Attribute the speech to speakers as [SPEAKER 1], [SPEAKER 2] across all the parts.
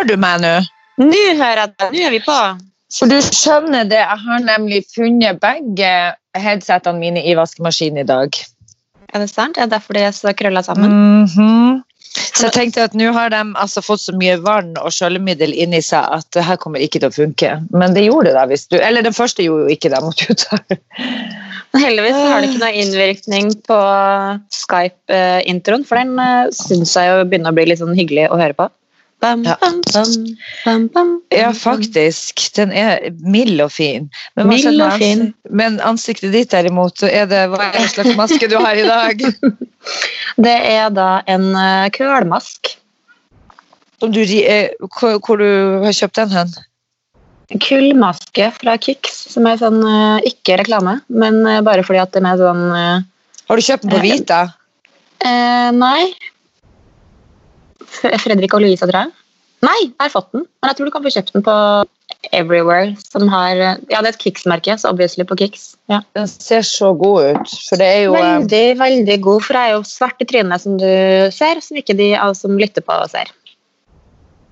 [SPEAKER 1] Hører du meg nå?
[SPEAKER 2] Nå hører jeg det. Nå er vi på.
[SPEAKER 1] For du skjønner det, jeg har nemlig funnet begge headsetene mine i vaskemaskinen i dag.
[SPEAKER 2] Er det sant? Er det derfor de er så krølla sammen?
[SPEAKER 1] Mhm. Så jeg tenkte at nå har de altså fått så mye vann og skjøllemiddel inni seg at det her kommer ikke til å funke. Men det gjorde det hvis du Eller den første gjorde jo ikke det. måtte jo ta.
[SPEAKER 2] Heldigvis har det ikke noe innvirkning på Skype-introen, for den uh, syns jeg jo begynner å bli litt sånn hyggelig å høre på. Bam,
[SPEAKER 1] Ja.
[SPEAKER 2] bam, bam,
[SPEAKER 1] Ja, faktisk. Den er mild og fin. Men,
[SPEAKER 2] Mild og fin.
[SPEAKER 1] Men ansiktet ditt derimot, er det, hva er det slags maske du har i dag?
[SPEAKER 2] Det er da en uh, kølmask.
[SPEAKER 1] Som du, eh, hvor, du har kjøpt den hen?
[SPEAKER 2] Kullmaske fra Kix, som er sånn uh, ikke reklame, men bare fordi at den er sånn
[SPEAKER 1] Har du kjøpt den på Vita?
[SPEAKER 2] eh, Nei. Fredrik og Louisa, tror jeg. Nei, jeg har fått den, men jeg tror du kan få kjøpt den på Everywhere. Som har, uh, ja, det er et Kix-merke, så obviously på Kix. Ja.
[SPEAKER 1] Den ser så god ut. For det er jo eh,
[SPEAKER 2] Veldig, veldig god, for jeg er jo svart i trynet, som du ser, som ikke de alle som lytter på, ser.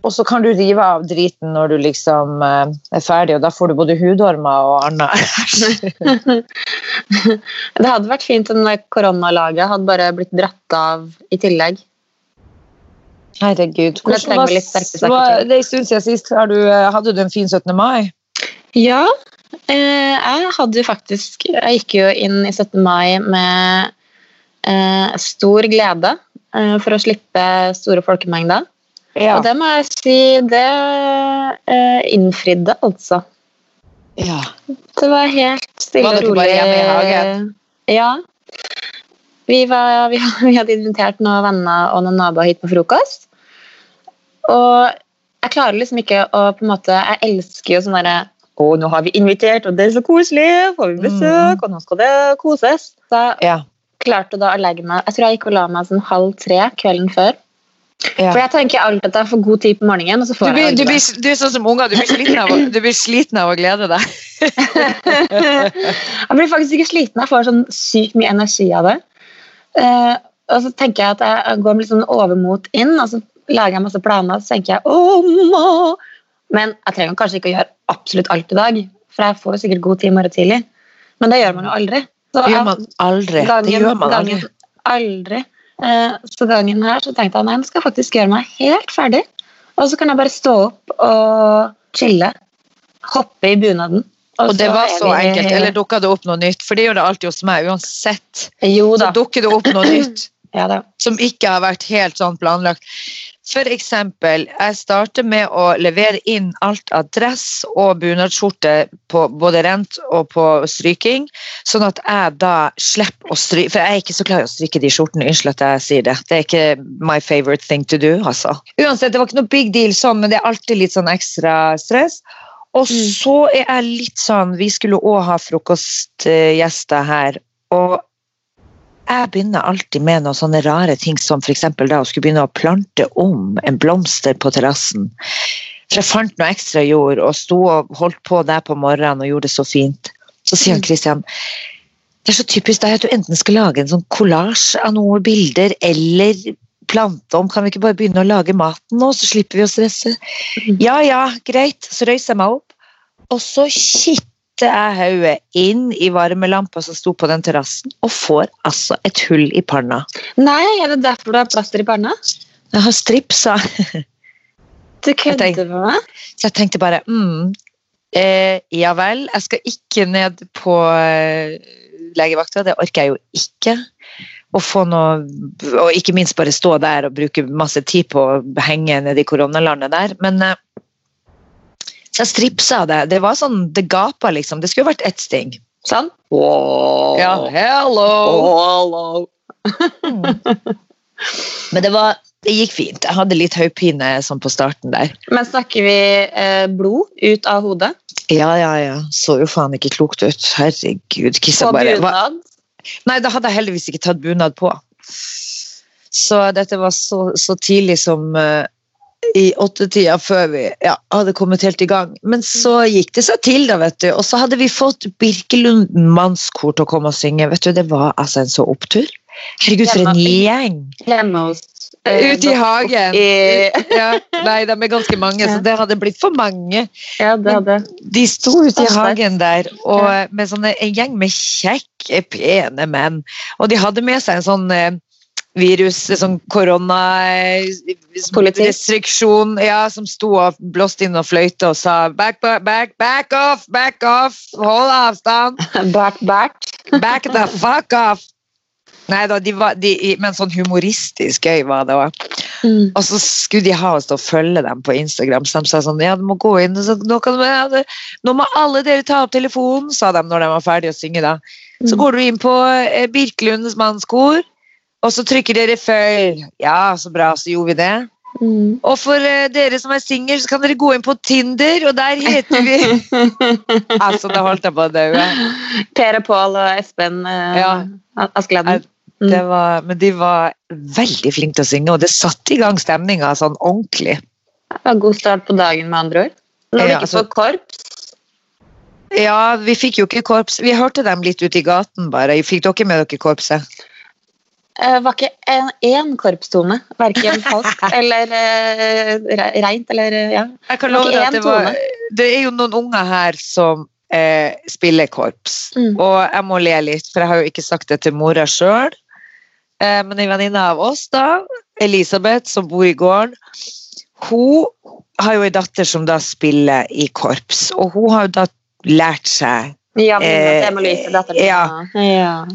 [SPEAKER 1] Og så kan du rive av driten når du liksom eh, er ferdig, og da får du både hudormer og annet.
[SPEAKER 2] Det hadde vært fint om koronalaget hadde bare blitt dratt av i tillegg.
[SPEAKER 1] Herregud.
[SPEAKER 2] Hvordan
[SPEAKER 1] hva-
[SPEAKER 2] til.
[SPEAKER 1] det en stund siden sist. Har du, eh, hadde du en fin 17. mai?
[SPEAKER 2] Ja, eh, jeg hadde faktisk Jeg gikk jo inn i 17. mai med eh, stor glede eh, for å slippe store folkemengder.
[SPEAKER 1] Ja.
[SPEAKER 2] Og det må jeg si, det eh, innfridde, altså.
[SPEAKER 1] ja.
[SPEAKER 2] Det var helt stille
[SPEAKER 1] Var
[SPEAKER 2] og
[SPEAKER 1] dere
[SPEAKER 2] rolig.
[SPEAKER 1] bare hjemme i hagen?
[SPEAKER 2] Ja. Vi, var, vi, vi hadde invitert noen venner og noen naboer hit på frokost. Og jeg klarer liksom ikke å på en måte Jeg elsker jo sånn derre Å, nå har vi invitert, og det er så koselig! Får vi besøk, og nå skal det koses. Så
[SPEAKER 1] Ja.
[SPEAKER 2] klarte da å legge meg Jeg tror jeg gikk og la meg sånn halv tre kvelden før.
[SPEAKER 1] Ja.
[SPEAKER 2] For jeg tenker alltid at jeg får god tid på morgenen,
[SPEAKER 1] Du,
[SPEAKER 2] får
[SPEAKER 1] blir, du, blir, du er sånn som unger, du blir sliten av, du blir sliten av å glede deg.
[SPEAKER 2] jeg blir faktisk ikke sliten, jeg får sånn sykt mye energi av det. Uh, og så tenker jeg at jeg går litt sånn overmot inn, og så lager jeg masse planer, så tenker jeg «Åh! Men jeg trenger kanskje ikke å gjøre absolutt alt i dag, for jeg får jo sikkert god tid i morgen tidlig. Men det gjør man jo aldri. Så
[SPEAKER 1] Det gjør man aldri. Det gjør man aldri.
[SPEAKER 2] gangen- aldri. Eh, så gangen her så tenkte jeg nei, nå skal jeg faktisk gjøre meg helt ferdig. Og så kan jeg bare stå opp og chille. Hoppe i bunaden.
[SPEAKER 1] Og det var så
[SPEAKER 2] vi-
[SPEAKER 1] enkelt. Eller dukka det opp noe nytt? For det gjør det alltid hos meg. Uansett
[SPEAKER 2] Jo da.
[SPEAKER 1] så dukker det opp noe nytt
[SPEAKER 2] Ja,
[SPEAKER 1] som ikke har vært helt sånn planlagt. Eksempel, jeg starter med å levere inn alt av dress og bunadsskjorte på både rent og på stryking, sånn at jeg da slipper å stryke For jeg er ikke så glad i å stryke de skjortene, unnskyld at jeg sier det. Det er ikke my favorite thing to do, altså. Uansett, det var ikke noe big deal sånn, men det er alltid litt sånn ekstra stress. Og
[SPEAKER 2] Mm.
[SPEAKER 1] så er jeg litt sånn Vi skulle òg ha frokostgjester her, og jeg begynner alltid med noen sånne rare ting som f.eks. da å skulle begynne å plante om en blomster på terrassen. For jeg fant noe ekstra jord og sto og holdt på der på morgenen og gjorde det så fint. Så sier han
[SPEAKER 2] Mm.
[SPEAKER 1] Christian det er så typisk deg at du enten skal lage en sånn kollasj av noen bilder eller plante om. Kan vi ikke bare begynne å lage maten nå, så slipper vi å stresse?
[SPEAKER 2] Mhm.
[SPEAKER 1] Ja ja, greit. Så røyser jeg meg opp, og så kitter jeg hodet inn i varmelampa som sto på den terrassen, og får altså et hull i panna.
[SPEAKER 2] Nei, er det derfor du har plaster i panna?
[SPEAKER 1] Jeg har stripsa,
[SPEAKER 2] Du kødder med meg?
[SPEAKER 1] så jeg tenkte bare mm, eh, Ja vel, jeg skal ikke ned på eh, legevakta, det orker jeg jo ikke. Å få noe, og ikke minst bare stå der og bruke masse tid på å henge nede i koronalandet der. Men eh, jeg stripsa det. Det var sånn, det gapa liksom. Det skulle vært ett sting.
[SPEAKER 2] Sånn?
[SPEAKER 1] Ja, hello!
[SPEAKER 2] Hello.
[SPEAKER 1] Men det var det gikk fint. Jeg hadde litt hodepine sånn på starten der.
[SPEAKER 2] Men snakker vi eh, blod ut av hodet?
[SPEAKER 1] Ja, ja, ja. Så jo faen ikke klokt ut. Herregud. Kissa
[SPEAKER 2] På
[SPEAKER 1] bare
[SPEAKER 2] bunad?
[SPEAKER 1] Nei, da hadde jeg heldigvis ikke tatt bunad på. Så dette var så, så tidlig som eh, i åttetida før vi ja, hadde kommet helt i gang. Men så gikk det seg til, da, vet du. Og så hadde vi fått Birkelund mannskor til å komme og synge. Vet du, Det var altså en så opptur. Herregud, for en gjeng!
[SPEAKER 2] Hjemme hos eh,
[SPEAKER 1] Ute i hagen.
[SPEAKER 2] I,
[SPEAKER 1] Ja, nei, de er ganske mange, så det hadde blitt for mange.
[SPEAKER 2] ja, det hadde
[SPEAKER 1] De sto ute i hagen der og med sånne, en gjeng med kjekke, pene menn. Og de hadde med seg en sånn eh, virus, sånn
[SPEAKER 2] Politikk.
[SPEAKER 1] koronarestriksjon, ja, som sto og blåste inn og fløyte og sa back, back, back, off, back off, hold avstand,
[SPEAKER 2] back, back.
[SPEAKER 1] back the fuck off. Nei da, de var, de, men sånn humoristisk gøy var det òg.
[SPEAKER 2] Mm.
[SPEAKER 1] Og så skulle de ha oss til å følge dem på Instagram. Så de sa sånn, ja, du må gå inn, så nå, kan du, nå må alle dere ta opp telefonen, sa de når de var ferdige å synge. da. Så
[SPEAKER 2] Mm.
[SPEAKER 1] går du inn på eh, Birkelunds mannskor, og så trykker dere følg. Ja, så bra, så gjorde vi det.
[SPEAKER 2] Mm.
[SPEAKER 1] Og for uh, dere som er singel, så kan dere gå inn på Tinder, og der heter vi Altså, da holdt jeg på å dø.
[SPEAKER 2] Per og Pål og Espen uh,
[SPEAKER 1] Ja.
[SPEAKER 2] Askeladden.
[SPEAKER 1] Det var, men de var veldig flinke til å synge, og det satte i gang stemninga sånn ordentlig.
[SPEAKER 2] Det var god start på dagen, med andre ord. Når vi
[SPEAKER 1] Ja,
[SPEAKER 2] ikke
[SPEAKER 1] altså-
[SPEAKER 2] får korps
[SPEAKER 1] Ja, vi fikk jo ikke korps. Vi hørte dem litt ute i gaten, bare. Fikk dere med dere korpset?
[SPEAKER 2] Eh, var ikke en, én korpstone. Verken falskt eller uh, reint eller eh, ja.
[SPEAKER 1] Jeg kan love deg at det, var, det er jo noen unger her som eh, spiller korps.
[SPEAKER 2] Mm.
[SPEAKER 1] Og jeg må le litt, for jeg har jo ikke sagt det til mora sjøl. Eh, men en venninne av oss, da, Elisabeth, som bor i gården, hun har jo en datter som da spiller i korps. Og hun har jo da lært seg
[SPEAKER 2] Ja, men
[SPEAKER 1] Eh,
[SPEAKER 2] Louise,
[SPEAKER 1] ja.
[SPEAKER 2] min. Ja.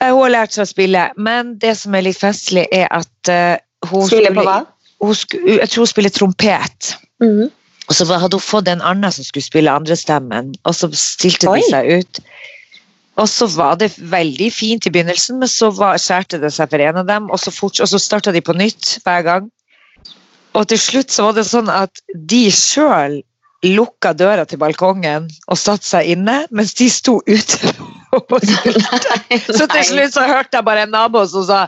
[SPEAKER 1] Eh, Hun har lært seg å spille, men det som er litt festlig, er at eh, hun
[SPEAKER 2] Spiller på hva?
[SPEAKER 1] Hun jeg tror hun spiller trompet.
[SPEAKER 2] Mm.
[SPEAKER 1] Og så hadde hun fått en annen som skulle spille andrestemmen, og så stilte
[SPEAKER 2] Oi.
[SPEAKER 1] de seg ut. Og så var det veldig fint i begynnelsen, men så var, skjærte det seg for en av dem, og så, fort, så starta de på nytt hver gang. Og til slutt så var det sånn at de sjøl lukka døra til balkongen og satte seg inne, mens de sto ute. så til slutt så hørte jeg bare en nabo som sa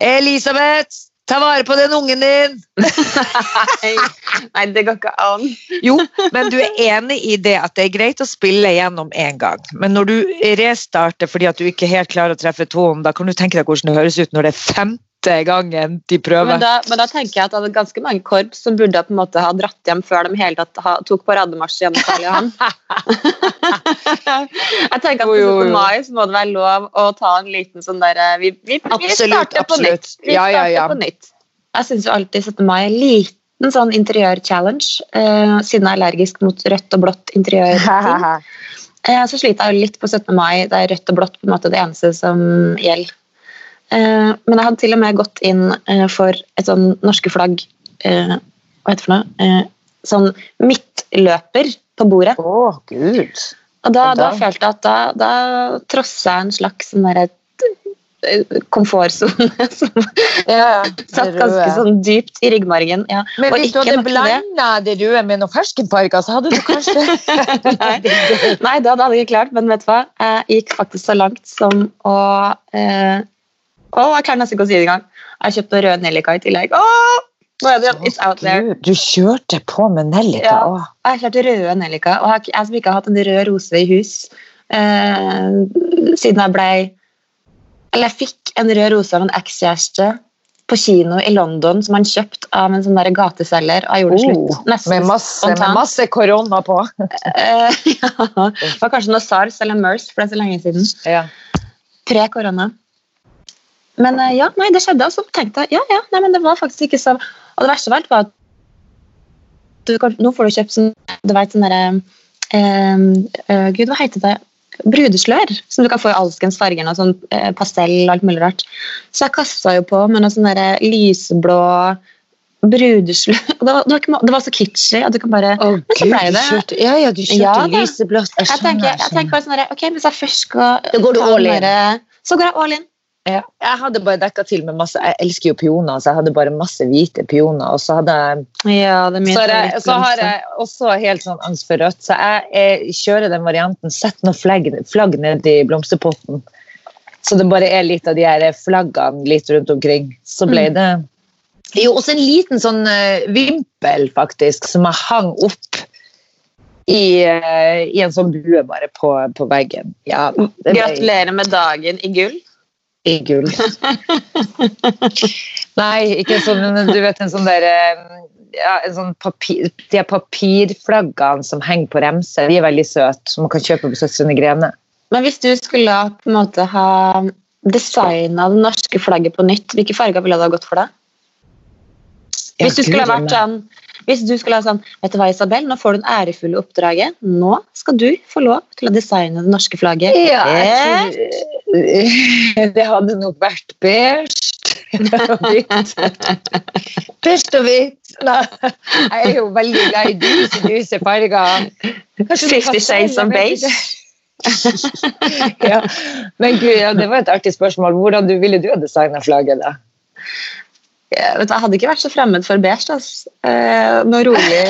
[SPEAKER 1] Elisabeth, ta vare på den ungen din!
[SPEAKER 2] Nei, nei, det går ikke an.
[SPEAKER 1] Jo, men du er enig i det at det er greit å spille gjennom én gang. Men når du restarter fordi at du ikke helt klarer å treffe tonen, da kan du tenke deg hvordan det høres ut når det er femte gangen de prøver.
[SPEAKER 2] Men da, men da tenker jeg at det hadde ganske mange korps som burde på en måte ha dratt hjem før de hele tatt ha, tok parademarsj gjennom Karl Johan. jeg tenker at på
[SPEAKER 1] Jo, jo,
[SPEAKER 2] 17. mai så må det være lov å ta en liten sånn derre vi, vi, vi starter på nytt. Vi
[SPEAKER 1] Ja, ja, ja.
[SPEAKER 2] på nytt. Jeg syns jo alltid 17. mai er en liten sånn interiør-challenge, eh, siden jeg er allergisk mot rødt og blått interiør. Eh, så sliter jeg jo litt på 17. mai. Det er rødt og blått på en måte det eneste som gjelder. Eh, men jeg hadde til og med gått inn eh, for et sånn norske flagg eh, Hva heter det for noe? Sånn midtløper på bordet.
[SPEAKER 1] Å, gud.
[SPEAKER 2] Og da, da følte jeg at da, da trossa jeg en slags sånn derre komfortsone som satt ganske sånn dypt i ryggmargen. Ja.
[SPEAKER 1] Men hvis du hadde blanda det røde med noen ferskenparker, så hadde du kanskje
[SPEAKER 2] Nei. Nei, det hadde jeg ikke klart, men vet du hva? Jeg gikk faktisk så langt som å eh, Å, jeg klarer nesten ikke å si det engang. Jeg kjøpte rød nellika i tillegg. Åh! Nå er det, it's out there.
[SPEAKER 1] Du kjørte på med nellika.
[SPEAKER 2] Ja. Jeg kjørte røde nellika, og jeg, jeg som ikke har hatt en rød rose i hus eh, siden jeg ble Eller jeg fikk en rød rose av en ekskjæreste på kino i London som han kjøpte av en sånn der gateselger. Og jeg gjorde det slutt.
[SPEAKER 1] Oh,
[SPEAKER 2] Nesten
[SPEAKER 1] med, masse, med masse korona på.
[SPEAKER 2] Eh, ja. Det var kanskje noe SARS eller MERS for det er så lenge siden.
[SPEAKER 1] Ja.
[SPEAKER 2] Pre-korona. Men eh, ja, nei, det skjedde, og så tenkte jeg ja, ja, nei, men det var faktisk ikke så Og det verste av alt var at du, nå får du kjøpt sånn Du vet sånn derre eh, uh, Gud, hva heter det? Brudeslør, som du kan få i alskens farger. Noe sånn eh, pastell og alt mulig rart. Så jeg kasta jo på med noe sånn derre lyseblå brudeslør. Det det, var det var så kitschy at du kan bare
[SPEAKER 1] oh,
[SPEAKER 2] Men så ble det-
[SPEAKER 1] kjørte, ja, ja, du kjørte
[SPEAKER 2] Ja,
[SPEAKER 1] lyseblått. Jeg
[SPEAKER 2] jeg tenker,
[SPEAKER 1] jeg
[SPEAKER 2] jeg tenker bare sånn der, ok, Hvis jeg først skal
[SPEAKER 1] Da går du all in.
[SPEAKER 2] Så går jeg all in.
[SPEAKER 1] Ja. Jeg hadde bare dekka til med masse Jeg elsker jo pioner, så jeg hadde bare masse hvite pioner. Og så hadde
[SPEAKER 2] Ja, det
[SPEAKER 1] så har jeg, så har jeg også helt sånn angst for rødt, så jeg, jeg kjører den varianten. Sett noe flagg, flagg ned i blomsterpotten. Så det bare er litt av de her flaggene litt rundt omkring. Så ble
[SPEAKER 2] Mm.
[SPEAKER 1] det Jo, også en liten sånn eh, vimpel, faktisk, som jeg hang opp i, eh, i en sånn bue bare på, på veggen. Ja,
[SPEAKER 2] Gratulerer med dagen i gull.
[SPEAKER 1] I gull. Nei, ikke sånn, du vet en sånn der eh, ja, en sånn papir, De papirflaggene som henger på remser, de er veldig søte, som man kan kjøpe på Søstrene Grene.
[SPEAKER 2] Men hvis du skulle på en måte ha designa det norske flagget på nytt, hvilke farger ville det ha gått for deg? Hvis du skulle ha vært sånn hvis du skulle ha sånn Vet du hva, Isabel, nå får du det ærefulle oppdraget. Nå skal du få lov til å designe det norske flagget.
[SPEAKER 1] Ja, tror, det hadde nok vært beige. Beige og hvitt. Jeg er jo veldig glad i dyse, dyse farger.
[SPEAKER 2] Fifty Shades of Beige.
[SPEAKER 1] ja. Men gud, ja, det var et artig spørsmål. Hvordan du, ville du ha designa flagget? da?
[SPEAKER 2] Jeg, vet, jeg hadde ikke vært så fremmed for beige. Altså. Eh, noe rolig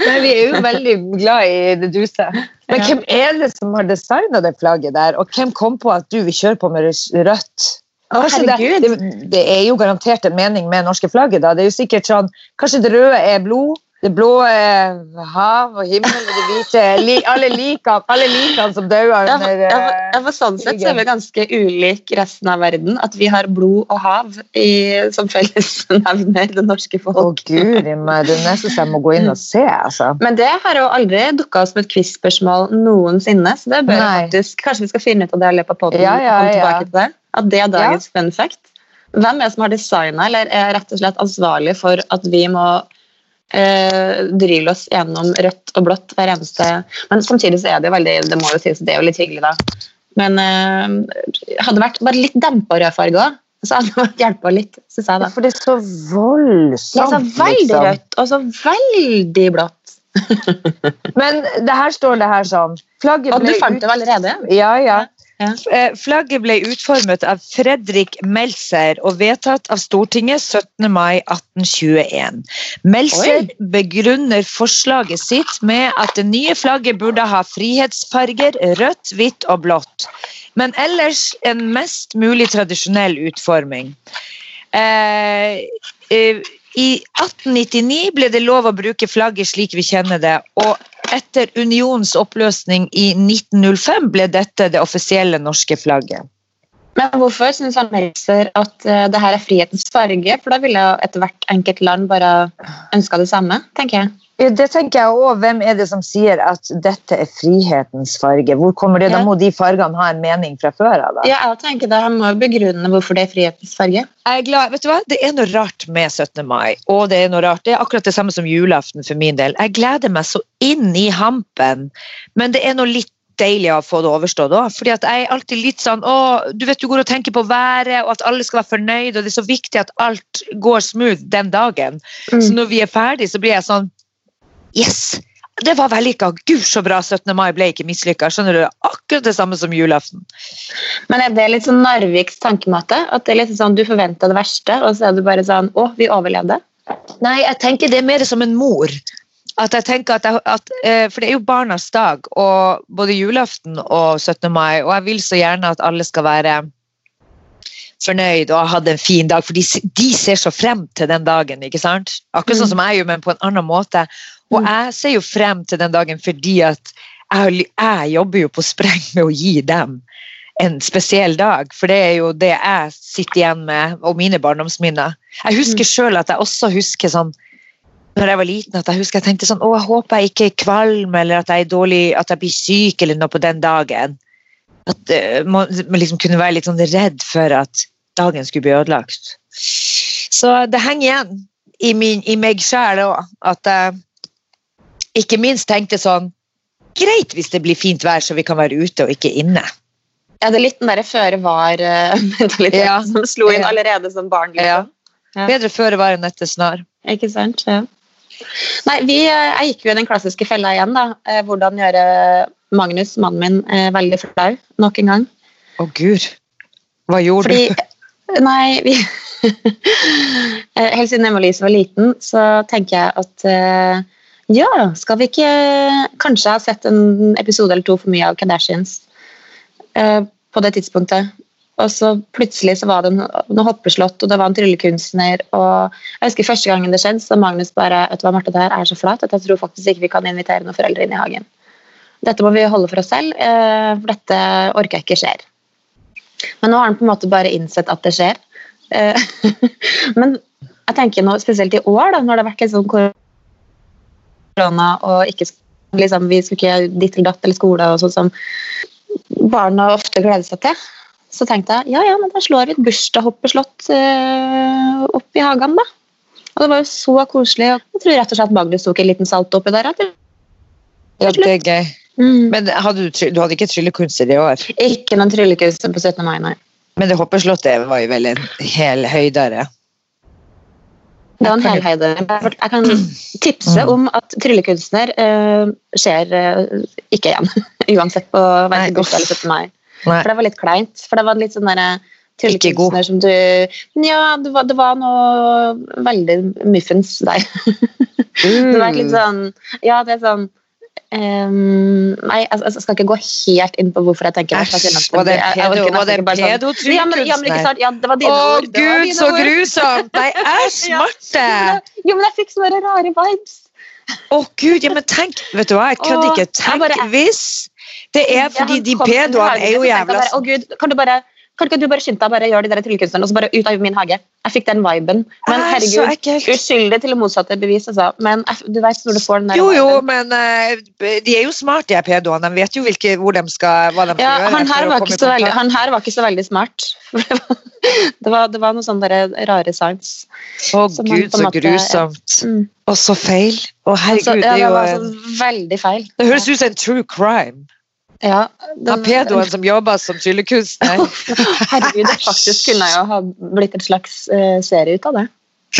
[SPEAKER 1] Men vi er jo veldig glad i det duse. Men hvem er det som har designa det flagget der, og hvem kom på at du vil kjøre på med rødt?
[SPEAKER 2] Å, det,
[SPEAKER 1] det, det, er jo garantert en mening med norske flagget. da. Det er jo sikkert sånn, Kanskje det røde er blod, det blå er hav og himmel, og det hvite li, Alle likene like som dauer under
[SPEAKER 2] ja, for, ja, for sånn sett så er vi ganske ulik resten av verden. At vi har blod og hav i, som fellesnevner, det norske folk.
[SPEAKER 1] Å guri meg, det er nesten så jeg må gå inn og se. altså.
[SPEAKER 2] Men det har jo aldri dukka oss som et quiz-spørsmål noensinne. så det bør faktisk, Kanskje vi skal finne ut av det i løpet av poden.
[SPEAKER 1] Ja, ja, ja.
[SPEAKER 2] At det er dagens fun fact. Hvem er det som har designa eller er rett og slett ansvarlig for at vi må eh, dryle oss gjennom rødt og blått hver eneste Men samtidig så er det jo veldig det må jo sies, det er jo litt hyggelig, da. Men eh, hadde vært bare litt dempa rød farge òg, så hadde det hjelpa litt, syns jeg. da.
[SPEAKER 1] For det er så voldsomt.
[SPEAKER 2] Er så veldig liksom. rødt og så veldig blått.
[SPEAKER 1] Men det her står det her sånn
[SPEAKER 2] Flagget ble Og du fant det allerede?
[SPEAKER 1] Ja, ja. Ja. Eh, flagget ble utformet av Fredrik Meltzer og vedtatt av Stortinget 17. mai 1821. Meltzer Oi. begrunner forslaget sitt med at det nye flagget burde ha frihetsfarger rødt, hvitt og blått, men ellers en mest mulig tradisjonell utforming. Eh, eh, i 1899 ble det lov å bruke flagget slik vi kjenner det, og etter unionens oppløsning i 1905 ble dette det offisielle norske flagget.
[SPEAKER 2] Men hvorfor syns han Meltzer at uh, det her er frihetens farge? For da ville etter hvert enkelt land bare ønska det samme, tenker jeg.
[SPEAKER 1] Det tenker jeg også. Hvem er det som sier at dette er frihetens farge? Hvor kommer det? Da må de fargene ha en mening fra før av.
[SPEAKER 2] Ja, jeg tenker det. Han må begrunne hvorfor det er frihetens farge.
[SPEAKER 1] Jeg er glad, vet du hva? Det er noe rart med 17. mai, og det er noe rart. Det er akkurat det samme som julaften for min del. Jeg gleder meg så inn i hampen, men det er noe litt deilig å få det overstått òg. At jeg er alltid litt sånn å, du vet du går og tenker på været, og at alle skal være fornøyd, og det er så viktig at alt går smooth den dagen. Mm. Så når vi er ferdig, så blir jeg sånn Yes! Det var vellykka. Gud, så bra 17. mai ble ikke mislykka. Skjønner du? Akkurat det samme som julaften.
[SPEAKER 2] Men er det litt sånn Narviks tankemåte? At det er litt sånn du forventa det verste, og så er du bare sånn Å, vi overlevde?
[SPEAKER 1] Nei, jeg tenker det er mer som en mor. At jeg tenker at, jeg, at eh, For det er jo barnas dag, og både julaften og 17. mai, og jeg vil så gjerne at alle skal være fornøyd og hadde en fin dag, for de, de, ser så frem til den dagen. ikke sant? Akkurat sånn mm. som jeg gjør, men på en annen måte. Og mm. jeg ser jo frem til den dagen fordi at jeg, jeg jobber jo på spreng med å gi dem en spesiell dag, for det er jo det jeg sitter igjen med, og mine barndomsminner. Jeg husker mm. sjøl at jeg også husker sånn når jeg var liten, at jeg husker jeg tenkte sånn Å, jeg håper jeg ikke er kvalm, eller at jeg er dårlig, at jeg blir syk eller noe på den dagen. At uh, man, liksom kunne være litt sånn redd for at dagen skulle bli ødelagt. Så det henger igjen i, min, i meg sjæl òg, at jeg ikke minst tenkte sånn Greit hvis det blir fint vær, så vi kan være ute og ikke inne.
[SPEAKER 2] Ja, det er litt den derre føre var-mentaliteten ja. som slo inn allerede som barn.
[SPEAKER 1] Liksom. Ja. Bedre føre var enn etter snar.
[SPEAKER 2] Ikke sant, ja. Nei, vi, Jeg gikk jo i den klassiske fella igjen. da. Eh, hvordan gjøre Magnus, mannen min, eh, veldig flau nok en gang.
[SPEAKER 1] Å oh, gud. Hva gjorde Fordi,
[SPEAKER 2] du? Nei, vi eh, Helt siden Emma-Lise var liten, så tenker jeg at ja, skal vi ikke kanskje ha sett en episode eller to for mye av Kardashians eh, på det tidspunktet? Og så plutselig så var det noe hoppeslott, og det var en tryllekunstner. og jeg husker Første gangen det skjedde, så Magnus bare vet du hva, Marte, det her er så flaut at jeg tror faktisk ikke vi kan invitere noen foreldre inn i hagen. Dette må vi holde for oss selv, eh, for dette orker jeg ikke skjer. Men nå har han på en måte bare innsett at det skjer. Eh, Men jeg tenker nå, spesielt i år, da, når det har vært litt sånn korona og ikke, liksom, vi skulle ikke ditt eller datt eller skole og sånn som barna ofte gleder seg til, så tenkte jeg ja, ja, men da slår vi et bursdagshoppeslott eh, opp i hagen, da. Og det var jo så koselig. og Jeg tror rett og slett Magnus tok en liten salto oppi der.
[SPEAKER 1] Ja, det er gøy.
[SPEAKER 2] Mm.
[SPEAKER 1] Men hadde du, du hadde ikke tryllekunster i år?
[SPEAKER 2] Ikke noen tryllekunster på 17. mai, nei.
[SPEAKER 1] Men det hoppeslottet var jo vel en hel høydere.
[SPEAKER 2] Det var en helhøyde. Jeg kan tipse om at tryllekunstner uh, skjer uh, ikke igjen. Uansett på verken bursdag eller 17. mai.
[SPEAKER 1] Nei.
[SPEAKER 2] For det var litt kleint. For det var litt sånn derre tryllekunstner som du Ja, det var, det var noe veldig muffens der. Det var litt sånn Ja, det er sånn ehm, Nei, altså, jeg skal ikke gå helt inn på hvorfor jeg tenker
[SPEAKER 1] Æsj, var det pedo- var det
[SPEAKER 2] nesten sånn- Ja, men, ja, men ikke sant? Ja, det var dine
[SPEAKER 1] Å
[SPEAKER 2] ord.
[SPEAKER 1] gud, så
[SPEAKER 2] ord.
[SPEAKER 1] grusomt! Nei, æsj. Marte!
[SPEAKER 2] Jo, men jeg fikk sånne rare vibes.
[SPEAKER 1] Å gud, ja, men tenk, vet du hva, jeg kødder ikke. Tenk hvis Det er fordi de pedoene er jo jævla
[SPEAKER 2] Å gud, kan du bare kan ikke du bare skynde deg bare gjøre de der tryllekunstnerne og så bare ut av min hage? Jeg fikk den viben. Men herregud, uskyldig til det motsatte bevis, altså. Men du vet når du får den der
[SPEAKER 1] Jo, jo,
[SPEAKER 2] viben.
[SPEAKER 1] men uh, de er jo smarte, de pedoene. De vet jo hvilke, hvor de skal, hva de skal
[SPEAKER 2] ja,
[SPEAKER 1] gjøre.
[SPEAKER 2] han, her var ikke så veldig, han her var ikke så veldig smart. Det var, det var, noe sånn der rare signs.
[SPEAKER 1] Å
[SPEAKER 2] oh,
[SPEAKER 1] gud, så
[SPEAKER 2] måte-
[SPEAKER 1] grusomt.
[SPEAKER 2] Mm.
[SPEAKER 1] Og så feil. Å
[SPEAKER 2] Altså,
[SPEAKER 1] herregud,
[SPEAKER 2] ja,
[SPEAKER 1] det er
[SPEAKER 2] var
[SPEAKER 1] jo
[SPEAKER 2] så veldig feil.
[SPEAKER 1] Det høres ut som en true crime.
[SPEAKER 2] Ja,
[SPEAKER 1] Han pedoen som jobber som tryllekunstner.
[SPEAKER 2] Herregud, det faktisk kunne jo ha blitt en slags uh, serie ut av det.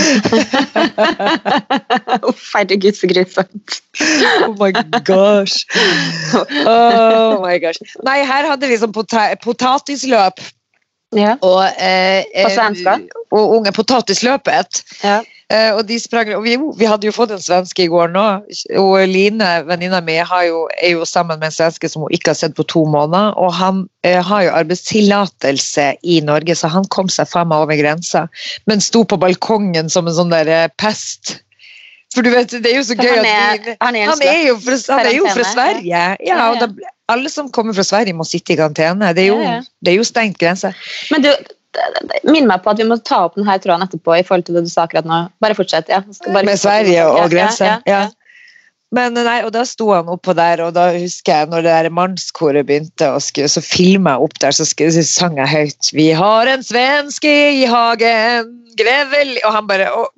[SPEAKER 2] Uff, herregud, så grusomt.
[SPEAKER 1] Oh my gosh. Oh my gosh. Nei, her hadde vi sånn pota potatisløp.
[SPEAKER 2] Ja,
[SPEAKER 1] Og, eh,
[SPEAKER 2] På svenska?
[SPEAKER 1] eh, og unge potatisløpet.
[SPEAKER 2] ja.
[SPEAKER 1] Eh, og de sprang, og vi, vi hadde jo fått en svenske i går nå. Og Line, venninna mi, har jo, er jo sammen med en svenske som hun ikke har sett på to måneder. Og han eh, har jo arbeidstillatelse i Norge, så han kom seg faen meg over grensa. Men sto på balkongen som en sånn der eh, pest. For du vet, det er jo så gøy
[SPEAKER 2] han
[SPEAKER 1] at
[SPEAKER 2] er,
[SPEAKER 1] vi
[SPEAKER 2] han er
[SPEAKER 1] han er fra, han er jo fra Sverige. Ja, og da, alle som kommer fra Sverige, må sitte i karantene. Det er jo. Det er jo stengt grense.
[SPEAKER 2] Men du, minn meg på at vi må ta opp denne tråden etterpå i forhold til det du sa akkurat nå. Bare fortsett. ja. Bare-
[SPEAKER 1] Med Sverige og
[SPEAKER 2] Ja,
[SPEAKER 1] grense.
[SPEAKER 2] Ja, ja,
[SPEAKER 1] Ja. Men nei, og da sto han oppå der, og da husker jeg når det der mannskoret begynte, og skulle, så filma jeg opp der, så, skulle, så sang jeg høyt 'Vi har en svenske i hagen, grevel' Og han bare og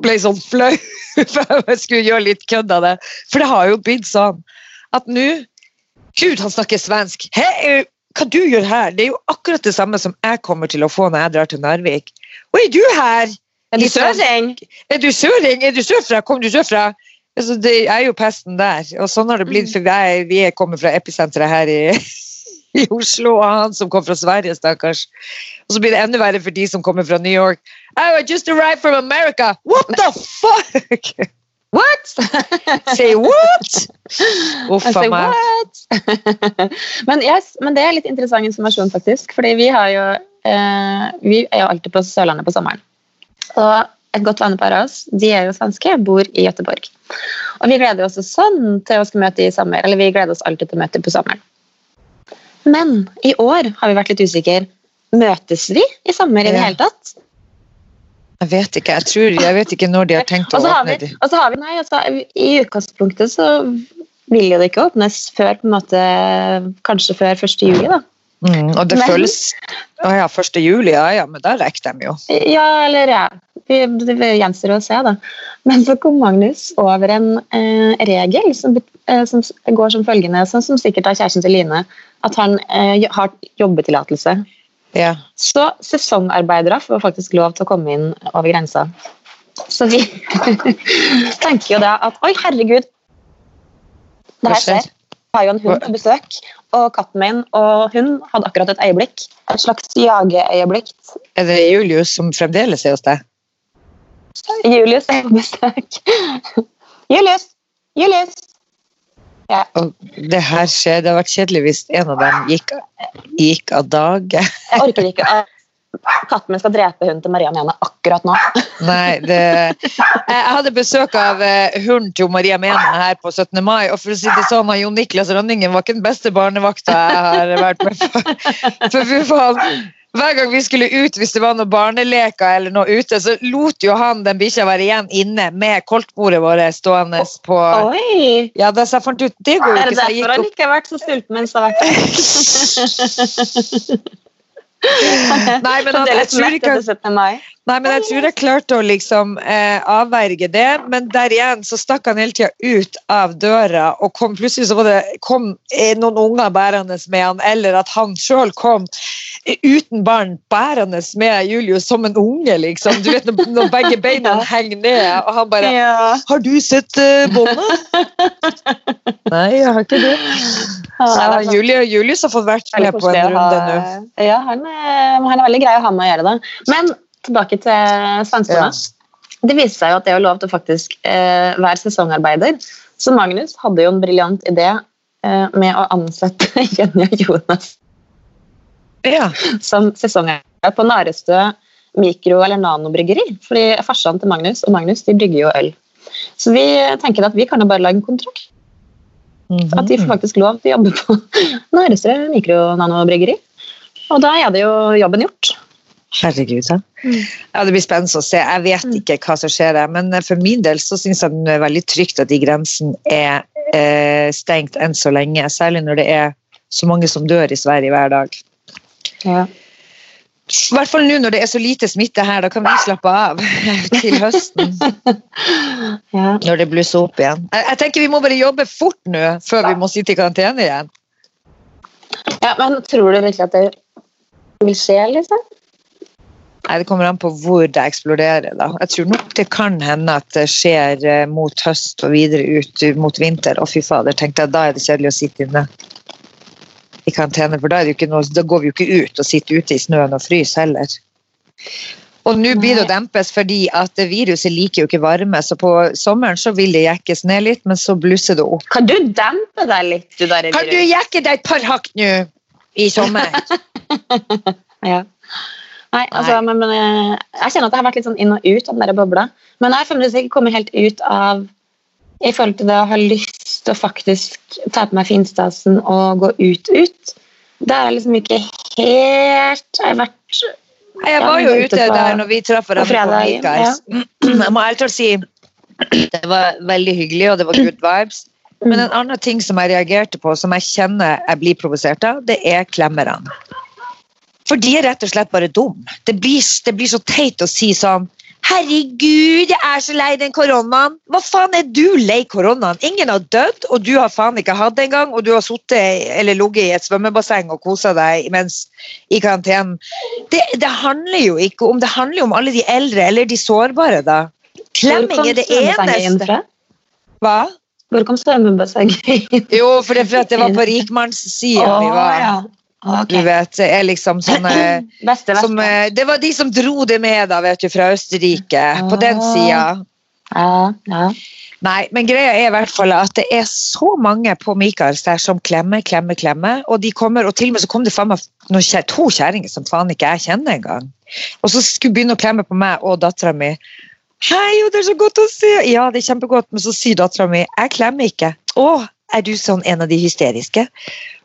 [SPEAKER 1] ble sånn flau, for jeg skulle gjøre litt kødd av det. For det har jo blitt sånn at nå Gud, han snakker svensk! Hei, hva du gjør her? Det er jo akkurat det samme som jeg kommer til å få når jeg drar til Narvik. Oi, du her!
[SPEAKER 2] Er du søring?
[SPEAKER 1] Er du søring? Er du sørfra? Kom du sørfra? Altså, det er jo pesten der. Og sånn har det blitt, for jeg, vi er kommet fra episenteret her i, i Oslo, og han som kom fra Sverige, stakkars. Og så blir det enda verre for de som kommer fra New York. Oh, I just arrived from America! What the fuck?
[SPEAKER 2] What?
[SPEAKER 1] Say what? Uff
[SPEAKER 2] say,
[SPEAKER 1] a meg.
[SPEAKER 2] what? men, yes, men det er litt interessant informasjon, faktisk. Fordi vi har jo eh, Vi er jo alltid på Sørlandet på sommeren. Og et godt vennepar av oss, de er jo svenske, bor i Gøteborg. Og vi gleder oss sånn til å skulle møte i sommer. Eller vi gleder oss alltid til å møte på sommeren. Men i år har vi vært litt usikre. Møtes vi i sommer i det hele tatt?
[SPEAKER 1] Jeg vet ikke, jeg, tror, jeg vet ikke når de har tenkt å åpne
[SPEAKER 2] vi,
[SPEAKER 1] de.
[SPEAKER 2] og så har vi nei, altså, I utgangspunktet så vil jo det ikke åpnes før på en måte, kanskje før 1. juli. da.
[SPEAKER 1] Mm, og det
[SPEAKER 2] Men-
[SPEAKER 1] føles Å ja, 1. juli, ja ja, men da rekker de jo.
[SPEAKER 2] Ja, eller ja. Det gjenstår å se, da. Men så kom Magnus over en eh, regel som, eh, som går som følgende, sånn som sikkert har kjæresten til Line, at han eh, har jobbetillatelse.
[SPEAKER 1] Ja.
[SPEAKER 2] Så sesongarbeidere får faktisk lov til å komme inn over grensa. Så vi tenker jo da at oi, herregud, det her
[SPEAKER 1] skjer?
[SPEAKER 2] Jeg har jo en hund på besøk, og katten min og hun hadde akkurat et øyeblikk. Et slags jageøyeblikk.
[SPEAKER 1] Er det Julius som fremdeles er hos deg?
[SPEAKER 2] Julius er på besøk. Julius! Julius!
[SPEAKER 1] Og det her skjer, det har vært kjedelig hvis en av dem gikk, gikk av dage.
[SPEAKER 2] Jeg orker ikke. katten min skal drepe hunden til Maria Mene akkurat nå.
[SPEAKER 1] Nei, det Jeg hadde besøk av eh, hunden til Maria Mene her på 17. mai, og for å si det sånn, Jon Niklas Rønningen var ikke den beste barnevakta jeg har vært med på. For fy faen, hver gang vi skulle ut hvis det var noen barneleker eller noe ute, så lot jo han den bikkja være igjen inne med koltbordet vårt stående på
[SPEAKER 2] Oi!
[SPEAKER 1] Ja, da så jeg fant ut Det går jo
[SPEAKER 2] Er det
[SPEAKER 1] ikke, så jeg
[SPEAKER 2] derfor han ikke har vært så sulten mens han har vært
[SPEAKER 1] Nei, men han, jeg tror ikke
[SPEAKER 2] etter 17. mai.
[SPEAKER 1] Nei, men jeg tror jeg klarte å liksom eh, avverge det, men der igjen så stakk han hele tida ut av døra, og kom, plutselig så var det, kom eh, noen unger bærende med han, eller at han sjøl kom uten barn bærende med Julius som en unge, liksom. Du vet når, begge beina henger ned, og han bare
[SPEAKER 2] Ja.
[SPEAKER 1] 'Har du sett uh, båndet?' Nei, jeg har ikke det.
[SPEAKER 2] Ja,
[SPEAKER 1] Ja,
[SPEAKER 2] er
[SPEAKER 1] Julie, Julius har fått vært med på en runde nå.
[SPEAKER 2] Ja, han er, han er veldig grei med å gjøre det. Men tilbake til svenskene. Det viste seg jo at det var lov til å faktisk eh, være sesongarbeider. Så Magnus hadde jo en briljant idé eh, med å ansette Jenny og Jonas
[SPEAKER 1] Ja.
[SPEAKER 2] som sesongeier på Narestø mikro- eller nanobryggeri. Fordi farsan til Magnus og Magnus de brygger jo øl. Så vi tenker at vi kan jo bare lage en kontrakt. At de får faktisk lov til å jobbe på Narestø mikro-nanobryggeri. Og da er det jo jobben gjort.
[SPEAKER 1] Herregud, ja. ja. Det blir spennende å se. Jeg vet
[SPEAKER 2] Mm.
[SPEAKER 1] ikke hva som skjer der, men for min del så syns jeg det er veldig trygt at de grensene er eh, stengt enn så lenge. Særlig når det er så mange som dør i Sverige hver dag.
[SPEAKER 2] Ja.
[SPEAKER 1] I hvert fall nå når det er så lite smitte her, da kan vi slappe av til høsten.
[SPEAKER 2] Ja.
[SPEAKER 1] Når det blusser opp igjen. Jeg, jeg tenker Vi må bare jobbe fort nå før vi må sitte i karantene igjen.
[SPEAKER 2] ja, Men tror du virkelig at det vil skje, liksom?
[SPEAKER 1] Nei, Det kommer an på hvor det eksploderer. da. Jeg tror nok det kan hende at det skjer eh, mot høst og videre ut mot vinter. Og fy fader, tenkte jeg, da er det kjedelig å sitte inne i karantene. For da, noe, da går vi jo ikke ut og sitter ute i snøen og fryser heller. Og nå blir det å dempes fordi at det viruset liker jo ikke varme. Så på sommeren så vil det jekkes ned litt, men så blusser det opp.
[SPEAKER 2] Kan du dempe deg litt, du der?
[SPEAKER 1] Kan du jekke deg et par hakk nå i sommer?
[SPEAKER 2] Ja. Nei, altså, men, men eh, jeg kjenner at jeg har vært litt sånn inn og ut av den der bobla. Men jeg har fremdeles ikke kommet helt ut av i forhold til det å ha lyst til å faktisk ta på meg finstasen og gå ut ut. Det er jeg liksom ikke helt Jeg har vært
[SPEAKER 1] Nei, Jeg var jo
[SPEAKER 2] ute på-
[SPEAKER 1] der når vi traff hverandre på
[SPEAKER 2] fredag,
[SPEAKER 1] Mikaels. Jeg må ærlig talt si det var veldig hyggelig, og det var good vibes. Men en annen ting som jeg reagerte på, som jeg kjenner jeg blir provosert av, det er klemmerne. For de er rett og slett bare dum. Det blir, det blir så teit å si sånn Herregud, jeg er så lei den koronaen. Hva faen er du lei koronaen? Ingen har dødd, og du har faen ikke hatt det engang, og du har sittet eller ligget i et svømmebasseng og kosa deg mens i karantenen. Det, det handler jo ikke om Det handler jo om alle de eldre eller de sårbare, da. Klemming er det eneste. Hva?
[SPEAKER 2] Hvor kom svømmebassenget inn?
[SPEAKER 1] Jo, for det for det var på rikmannssida vi var.
[SPEAKER 2] ja. Ok.
[SPEAKER 1] Du vet, er liksom sånne
[SPEAKER 2] Beste
[SPEAKER 1] som, eh, Det var de som dro det med, da, vet du, fra Østerrike. På den
[SPEAKER 2] Ah.
[SPEAKER 1] sida.
[SPEAKER 2] Ja, ja.
[SPEAKER 1] Nei, men greia er i hvert fall at det er så mange på Michaels der som klemmer, klemmer, klemmer. Og de kommer, og til og med så kom det faen meg to kjerringer som faen ikke jeg kjenner engang. Og så skulle begynne å klemme på meg og dattera mi. Hei, det er så godt å se! Ja, det er kjempegodt, men så sier dattera mi jeg klemmer ikke. Å, er du sånn en av de hysteriske?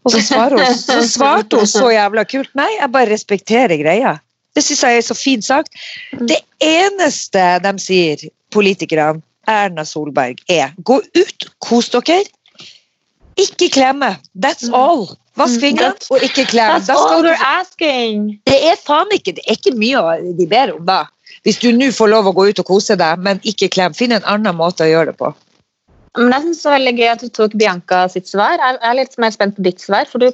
[SPEAKER 1] Og så, svarte hun, så svarte hun så jævla kult. Nei, jeg bare respekterer greia. Det syns jeg er så fint sagt. Det eneste de sier, politikerne, Erna Solberg, er gå ut, kos dere. Ikke klemme. That's all. Vask
[SPEAKER 2] Mm,
[SPEAKER 1] fingrene og ikke klem.
[SPEAKER 2] That's all we're asking.
[SPEAKER 1] Det er faen ikke Det er ikke mye de ber om, da. Hvis du nå får lov å gå ut og kose deg, men ikke klem. Finn en annen måte å gjøre det på.
[SPEAKER 2] Men jeg synes det er veldig gøy at du tok Bianca sitt svar. Jeg er litt mer spent på ditt svar, for du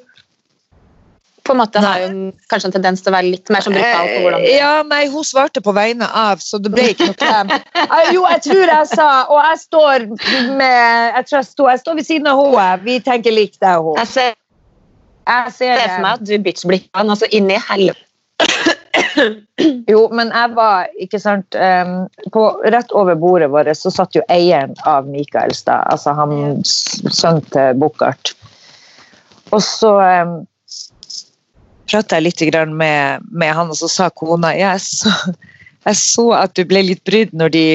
[SPEAKER 2] på en måte har hun kanskje en tendens til å være litt mer sånn brutal på hvordan
[SPEAKER 1] Eh, Ja, nei, hun svarte på vegne av, så det ble ikke noe klem. Jo, jeg tror jeg sa, og jeg står med Jeg tror jeg står, jeg står ved siden av henne. Vi tenker likt, jeg og hun.
[SPEAKER 2] Jeg ser,
[SPEAKER 1] Jeg ser
[SPEAKER 2] det. for meg at du bitch-blikka altså inni helvete.
[SPEAKER 1] Jo, men jeg var, ikke sant um, på, Rett over bordet vårt så satt jo eieren av Mikaelstad, altså han sønnen til Bukkart. Og så um, prata jeg litt grann med, med han, og så sa kona ja, jeg så, jeg så at du ble litt brydd når de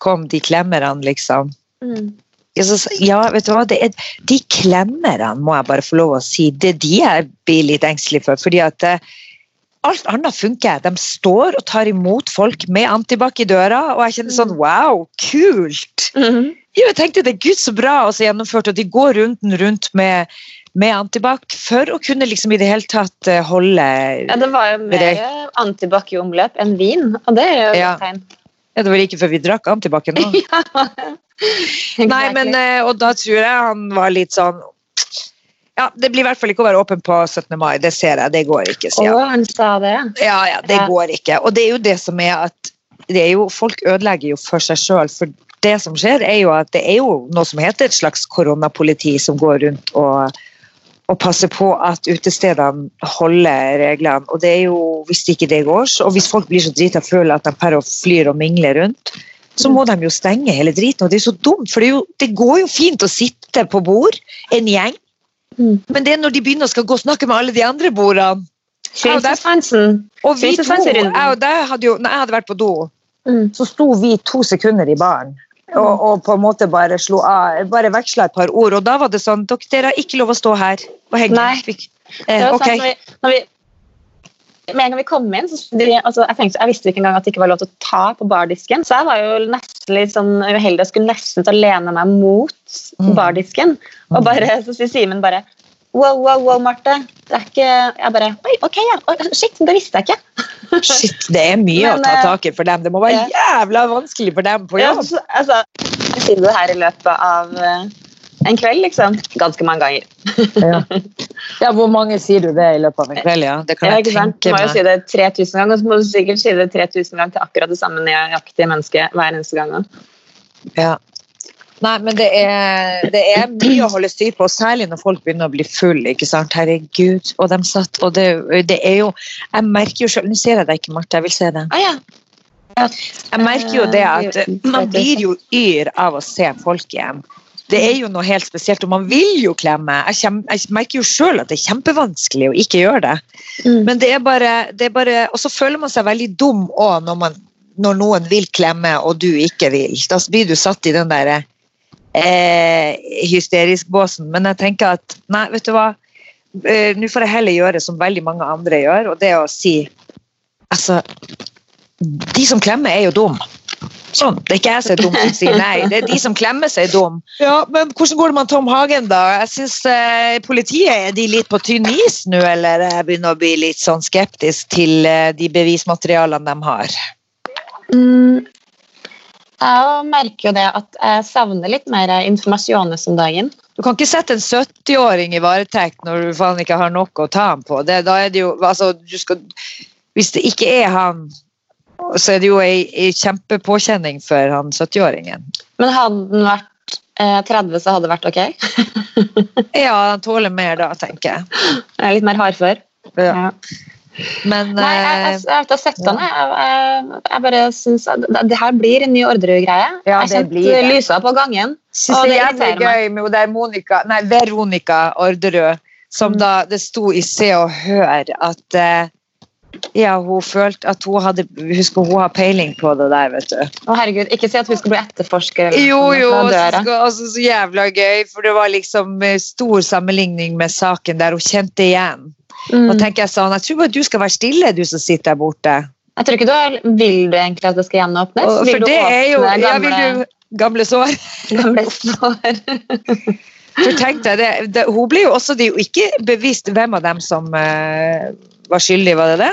[SPEAKER 1] kom, de klemmerne, liksom.
[SPEAKER 2] Mm.
[SPEAKER 1] Så, ja, vet du hva, det er, de klemmerne må jeg bare få lov å si, det er de jeg blir litt engstelig for. fordi at eh, alt annet funker. De står og tar imot folk med antibac i døra, og jeg kjenner sånn wow, kult!
[SPEAKER 2] Mm
[SPEAKER 1] -hmm. jeg tenkte det er gud så bra også gjennomført, og de går runden rundt med, med antibac for å kunne liksom i det hele tatt eh, holde
[SPEAKER 2] Ja, det var jo mer antibac i omløp enn vin, og det er jo et
[SPEAKER 1] Ja.
[SPEAKER 2] tegn.
[SPEAKER 1] Ja, det var like før vi drakk antibac nå. Nei, men, eh, og da tror jeg han var litt sånn Ja, det blir i hvert fall ikke å være åpen på 17. mai, det ser jeg, det går ikke,
[SPEAKER 2] Å,
[SPEAKER 1] han.
[SPEAKER 2] sa det.
[SPEAKER 1] Ja, ja, det
[SPEAKER 2] Ja.
[SPEAKER 1] går ikke. Og det er jo det som er at det er jo, folk ødelegger jo for seg sjøl. For det som skjer, er jo at det er jo noe som heter et slags koronapoliti som går rundt og, og passer på at utestedene holder reglene. Og det er jo, hvis ikke det går, så, og hvis folk blir så drita føler at de per og flyr og mingler rundt, så må de jo stenge hele driten. Og det er så dumt, for det, jo, det går jo fint å sitte på bord, en gjeng,
[SPEAKER 2] Mm.
[SPEAKER 1] men det er når de begynner å skal gå og snakke med alle de andre bordene. Og vi to, jeg og deg hadde jo, når jeg hadde vært på do,
[SPEAKER 2] Mm.
[SPEAKER 1] så sto vi to sekunder i baren. Og, og på en måte bare slo av, bare veksla et par ord. Og da var det sånn Dere, har ikke lov å stå her og henge.
[SPEAKER 2] Nei.
[SPEAKER 1] Eh,
[SPEAKER 2] Det var
[SPEAKER 1] okay.
[SPEAKER 2] sånn, når vi, når vi, med en gang vi kom inn, så de, altså, jeg, tenkte, jeg visste ikke engang at det ikke var lov til å ta på bardisken. Så jeg var jo nesten litt sånn uheldig og skulle nesten til å lene meg mot
[SPEAKER 1] Mm.
[SPEAKER 2] bardisken. Og bare, så sier Simen bare Wow, wow, wow, Marte. Det er ikke Jeg bare Oi, ok, ja. Shit, det visste jeg ikke.
[SPEAKER 1] Shit, det er mye
[SPEAKER 2] Men,
[SPEAKER 1] å ta
[SPEAKER 2] eh,
[SPEAKER 1] tak i for dem. Det må være jævla vanskelig for dem på jobb.
[SPEAKER 2] Ja, altså, jeg sier det her i løpet av eh, en kveld, liksom. Ganske mange ganger.
[SPEAKER 1] Ja. ja, hvor mange sier du det i løpet av en kveld? Ja, det kan
[SPEAKER 2] jeg,
[SPEAKER 1] jeg
[SPEAKER 2] tenke meg. Du må jo si det 3000 ganger, og så må du sikkert si det 3000 ganger til akkurat det samme nøyaktige mennesket hver eneste gang.
[SPEAKER 1] Ja. Nei, men det er, det er mye å holde styr på, særlig når folk begynner å bli full. ikke sant? Herregud. Og de satt, og det, det er jo Jeg merker jo selv Nå ser jeg deg ikke, Marte, jeg vil se det.
[SPEAKER 2] Ah, ja.
[SPEAKER 1] Jeg merker jo det at
[SPEAKER 2] Eh,
[SPEAKER 1] man blir jo yr av å se folk igjen. Det er jo noe helt spesielt, og man vil jo klemme. Jeg, kjem, jeg merker jo sjøl at det er kjempevanskelig å ikke gjøre det.
[SPEAKER 2] Mm.
[SPEAKER 1] Men det er bare, det er bare Og så føler man seg veldig dum òg når, man- når noen vil klemme og du ikke vil. Da blir du satt i den derre eh, hysterisk-båsen. Men jeg tenker at nei, vet du hva. Eh, Nå får jeg heller gjøre som veldig mange andre gjør, og det å si Altså, de som klemmer, er jo dum. Sånn. Det er ikke jeg som er dum som sier nei, det er de som klemmer seg dum. Ja, men hvordan går det med Tom Hagen, da? Jeg synes eh, Politiet er de litt på tynn is nå, eller jeg begynner å bli litt sånn skeptisk til eh, de bevismaterialene de har.
[SPEAKER 2] Mm. Jeg merker jo det at jeg savner litt mer informasjon om dagen.
[SPEAKER 1] Du kan ikke sette en 70-åring i varetekt når du faen ikke har noe å ta ham på. Det, da er det jo, altså, du skal, hvis det ikke er han, så er det jo ei, ei kjempepåkjenning for han 70-åringen.
[SPEAKER 2] Men hadde den vært eh, 30, så hadde det vært ok?
[SPEAKER 1] Ja, han tåler mer da, tenker jeg.
[SPEAKER 2] Jeg er litt mer hardfør.
[SPEAKER 1] Ja. Men
[SPEAKER 2] Nei, jeg, jeg,
[SPEAKER 1] eh,
[SPEAKER 2] jeg har sett den. Jeg, jeg, bare synes at det, her blir en ny Orderud-greie.
[SPEAKER 1] Ja,
[SPEAKER 2] jeg
[SPEAKER 1] det
[SPEAKER 2] kjente lysa på gangen.
[SPEAKER 1] synes
[SPEAKER 2] Og
[SPEAKER 1] det er
[SPEAKER 2] det
[SPEAKER 1] jævlig gøy med det er Monica, nei, Veronica Orderud, som
[SPEAKER 2] Mm.
[SPEAKER 1] da det sto i Se og Hør at eh, ja, hun følte at hun hadde Husker hun har peiling på det der, vet du.
[SPEAKER 2] Å herregud, Ikke si at hun skal bli etterforsker. eller
[SPEAKER 1] Jo, jo,
[SPEAKER 2] og
[SPEAKER 1] så, altså, så jævla gøy, for det var liksom eh, stor sammenligning med saken der hun kjente igjen.
[SPEAKER 2] Mm.
[SPEAKER 1] Og tenker jeg sånn, jeg tror bare du skal være stille, du som sitter der borte.
[SPEAKER 2] Jeg tror ikke du er, Vil du egentlig at det skal gjenåpnes?
[SPEAKER 1] Og, for det er jo
[SPEAKER 2] gamle,
[SPEAKER 1] ja, vil du, Gamle sår.
[SPEAKER 2] gamle sår?
[SPEAKER 1] For tenk deg det, det, hun blir jo også det er jo ikke bevisst hvem av dem som eh, var skyldig, var det det?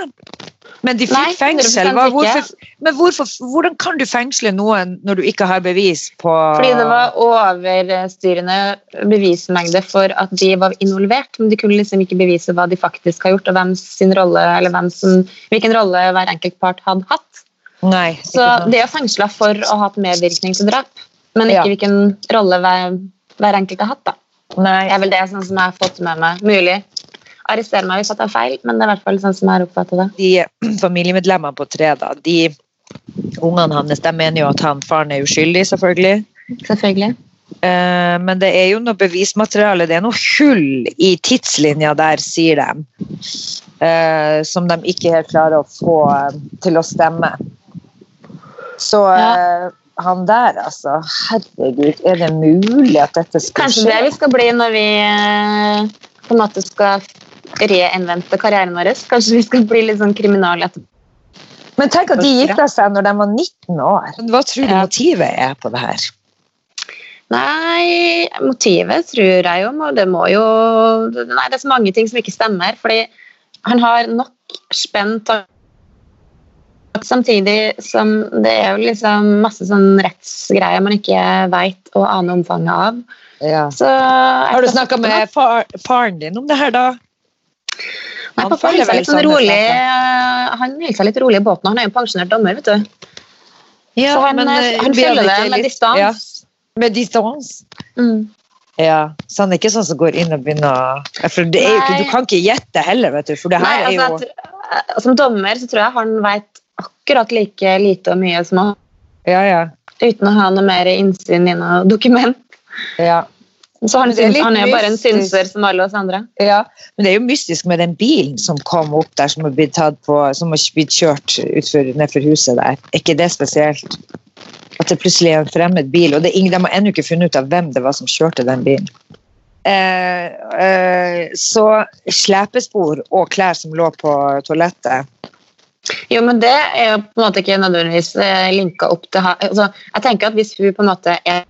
[SPEAKER 1] Men de fikk
[SPEAKER 2] Nei,
[SPEAKER 1] fengsel. Hvorfor, men hvorfor, hvordan kan du fengsle noen når du ikke har bevis på
[SPEAKER 2] Fordi det var overstyrende bevismengde for at de var involvert, men de kunne liksom ikke bevise hva de faktisk har gjort, og hvem sin rolle, eller hvem som, hvilken rolle hver enkelt part hadde hatt.
[SPEAKER 1] Nei.
[SPEAKER 2] Så de er fengsla for å ha hatt medvirkning til drap, men ikke
[SPEAKER 1] Ja.
[SPEAKER 2] hvilken rolle hver, hver enkelt har hatt. da.
[SPEAKER 1] Nei.
[SPEAKER 2] Det er vel det sånn som jeg har fått med meg. Mulig. Arrester meg hvis jeg tar feil, men det er i hvert fall sånn som jeg har oppfattet det.
[SPEAKER 1] De familiemedlemmene på tre, da, de ungene hans, de mener jo at han faren er uskyldig, selvfølgelig.
[SPEAKER 2] Selvfølgelig.
[SPEAKER 1] Eh, men det er jo noe bevismateriale, det er noe hull i tidslinja der, sier de. eh, som de ikke helt klarer å få eh, til å stemme. Så eh, han der, altså. Herregud, er det mulig at dette skal
[SPEAKER 2] Kanskje det vi skal bli når vi eh, på en måte skal reinvente karrieren vår. Kanskje vi skal bli litt sånn kriminale etterpå.
[SPEAKER 1] Men tenk at de gifta seg når de var 19 år. Hva tror du motivet er på det her?
[SPEAKER 2] Nei, motivet tror jeg jo må- Det må jo Nei, det er så mange ting som ikke stemmer. Fordi han har nok spent Samtidig som det er jo liksom masse sånn rettsgreier man ikke veit og aner omfanget av.
[SPEAKER 1] Ja.
[SPEAKER 2] Så
[SPEAKER 1] Har du snakka med far, faren din om det her, da?
[SPEAKER 2] Nei,
[SPEAKER 1] Han
[SPEAKER 2] pappa holder seg litt sånn rolig. Han holder seg litt rolig i båten. Han er jo pensjonert dommer, vet du.
[SPEAKER 1] Ja,
[SPEAKER 2] Så han,
[SPEAKER 1] men,
[SPEAKER 2] eh,
[SPEAKER 1] eh,
[SPEAKER 2] han følger det med
[SPEAKER 1] litt-
[SPEAKER 2] distans.
[SPEAKER 1] Ja, med distans.
[SPEAKER 2] Mm.
[SPEAKER 1] Ja, så han er ikke sånn som går inn og begynner For det er jo ikke, du kan ikke gjette heller, vet du. For det
[SPEAKER 2] Nei,
[SPEAKER 1] altså, er jo
[SPEAKER 2] altså, at, som dommer så tror jeg han veit akkurat like lite og mye som han,
[SPEAKER 1] Ja, ja.
[SPEAKER 2] uten å ha noe mer innsyn i noe dokument.
[SPEAKER 1] ja.
[SPEAKER 2] Så han,
[SPEAKER 1] er
[SPEAKER 2] han er jo bare en synser som alle oss andre.
[SPEAKER 1] Ja, men det er jo mystisk med den bilen som kom opp der, som har blitt, tatt på, som har blitt kjørt nedfor huset der. Er ikke det spesielt? At det plutselig er en fremmed bil, og det ingen, de har ennå ikke funnet ut av hvem det var som kjørte den bilen. Eh, eh, så slepespor og klær som lå på toalettet.
[SPEAKER 2] Jo, men det er jo på en måte ikke nødvendigvis eh, linka opp til ha- altså, Jeg tenker at hvis hun på en måte er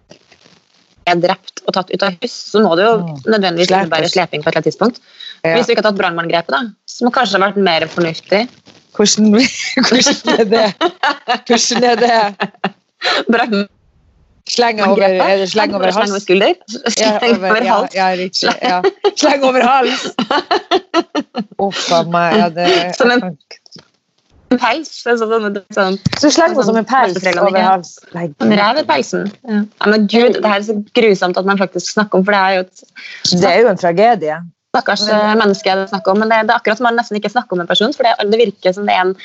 [SPEAKER 2] drept og tatt ut av hus, så må det jo nødvendigvis innebære sleping på et eller annet tidspunkt.
[SPEAKER 1] Ja.
[SPEAKER 2] Hvis du ikke har tatt brannmanngrepet, da, som kanskje har vært mer fornuftig.
[SPEAKER 1] Hvordan, hvordan er det? Hvordan er det?
[SPEAKER 2] Brannmanngrepet?
[SPEAKER 1] Sleng over, er det sleng over
[SPEAKER 2] Sleng over
[SPEAKER 1] hals?
[SPEAKER 2] skulder?
[SPEAKER 1] Ja,
[SPEAKER 2] Sleng
[SPEAKER 1] over,
[SPEAKER 2] over
[SPEAKER 1] ja,
[SPEAKER 2] hals?
[SPEAKER 1] ja, riktig. Ja. Sleng over hals! Uff a meg. Ja, det,
[SPEAKER 2] Som en- Pels? Sånn, sånn, sånn,
[SPEAKER 1] Så sleng henne som en pels over
[SPEAKER 2] halsen.
[SPEAKER 1] hals. Nei,
[SPEAKER 2] sånn i pelsen. Ja. ja, men gud, det her er så grusomt at man faktisk snakker om, for det er jo et
[SPEAKER 1] Det er jo en tragedie.
[SPEAKER 2] stakkars eh, menneske det er snakk om. Men det, det er akkurat som man nesten ikke snakker om en person, for det, det virker som det er en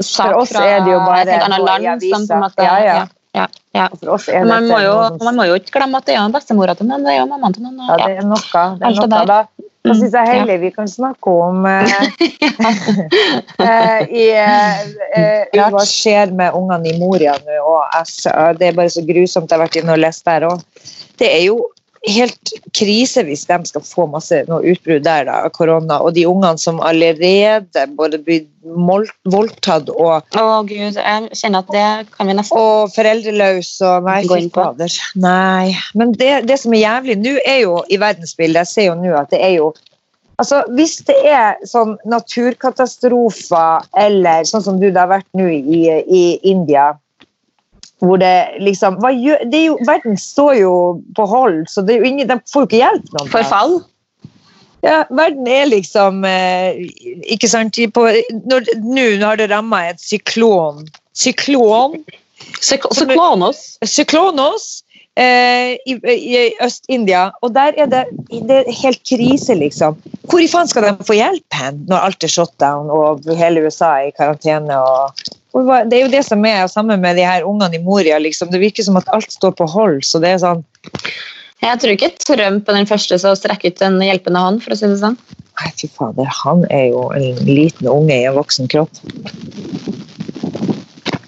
[SPEAKER 2] sak fra
[SPEAKER 1] er
[SPEAKER 2] et annet land. Som på en måte,
[SPEAKER 1] Ja, ja.
[SPEAKER 2] ja, ja.
[SPEAKER 1] Er
[SPEAKER 2] Man, må jo, man må jo ikke glemme at det er bestemora til noen, det er jo mammaen til noen.
[SPEAKER 1] Ja, det er noe. Det er noe. Da, da
[SPEAKER 2] Mm,
[SPEAKER 1] jeg
[SPEAKER 2] ja.
[SPEAKER 1] heller vi kan snakke om eh, eh, i, eh, hva skjer med ungene i Moria nå. Og eh, det er bare så grusomt. Jeg har vært inne og lest der òg. Det er jo helt krise hvis de skal få masse noe utbrudd der da, av korona. Og de ungene som allerede både blir voldtatt og,
[SPEAKER 2] Å gud, jeg kjenner at det kan vi nesten
[SPEAKER 1] og foreldreløse og Nei, fy fader. Nei. Men det, det som er jævlig nå, er jo i verdensbildet Jeg ser jo nå at det er jo Altså, Hvis det er sånn naturkatastrofer eller sånn som du det har vært nå i, i India hvor det liksom gjør, det jo, Verden står jo på hold, så ingen, de får jo ikke hjelp. noen.
[SPEAKER 2] Forfall?
[SPEAKER 1] Ja, verden er liksom eh, Ikke sant Nå har det ramma et syklon. Syklon
[SPEAKER 2] Syklonos?
[SPEAKER 1] Syklonos eh, i, i Øst-India, og der er det, det er helt krise, liksom. Hvor i faen skal de få hjelp hen når alt er shutdown og hele USA er i karantene? og og Det er jo det som er sammen med de her ungene i Moria. liksom. Det virker som at alt står på hold. så det er sånn,
[SPEAKER 2] Jeg tror ikke Trump er den første som strekker ut en hjelpende hånd, for å si det sånn.
[SPEAKER 1] Nei, fy fader, han er jo en liten unge i en voksen kropp.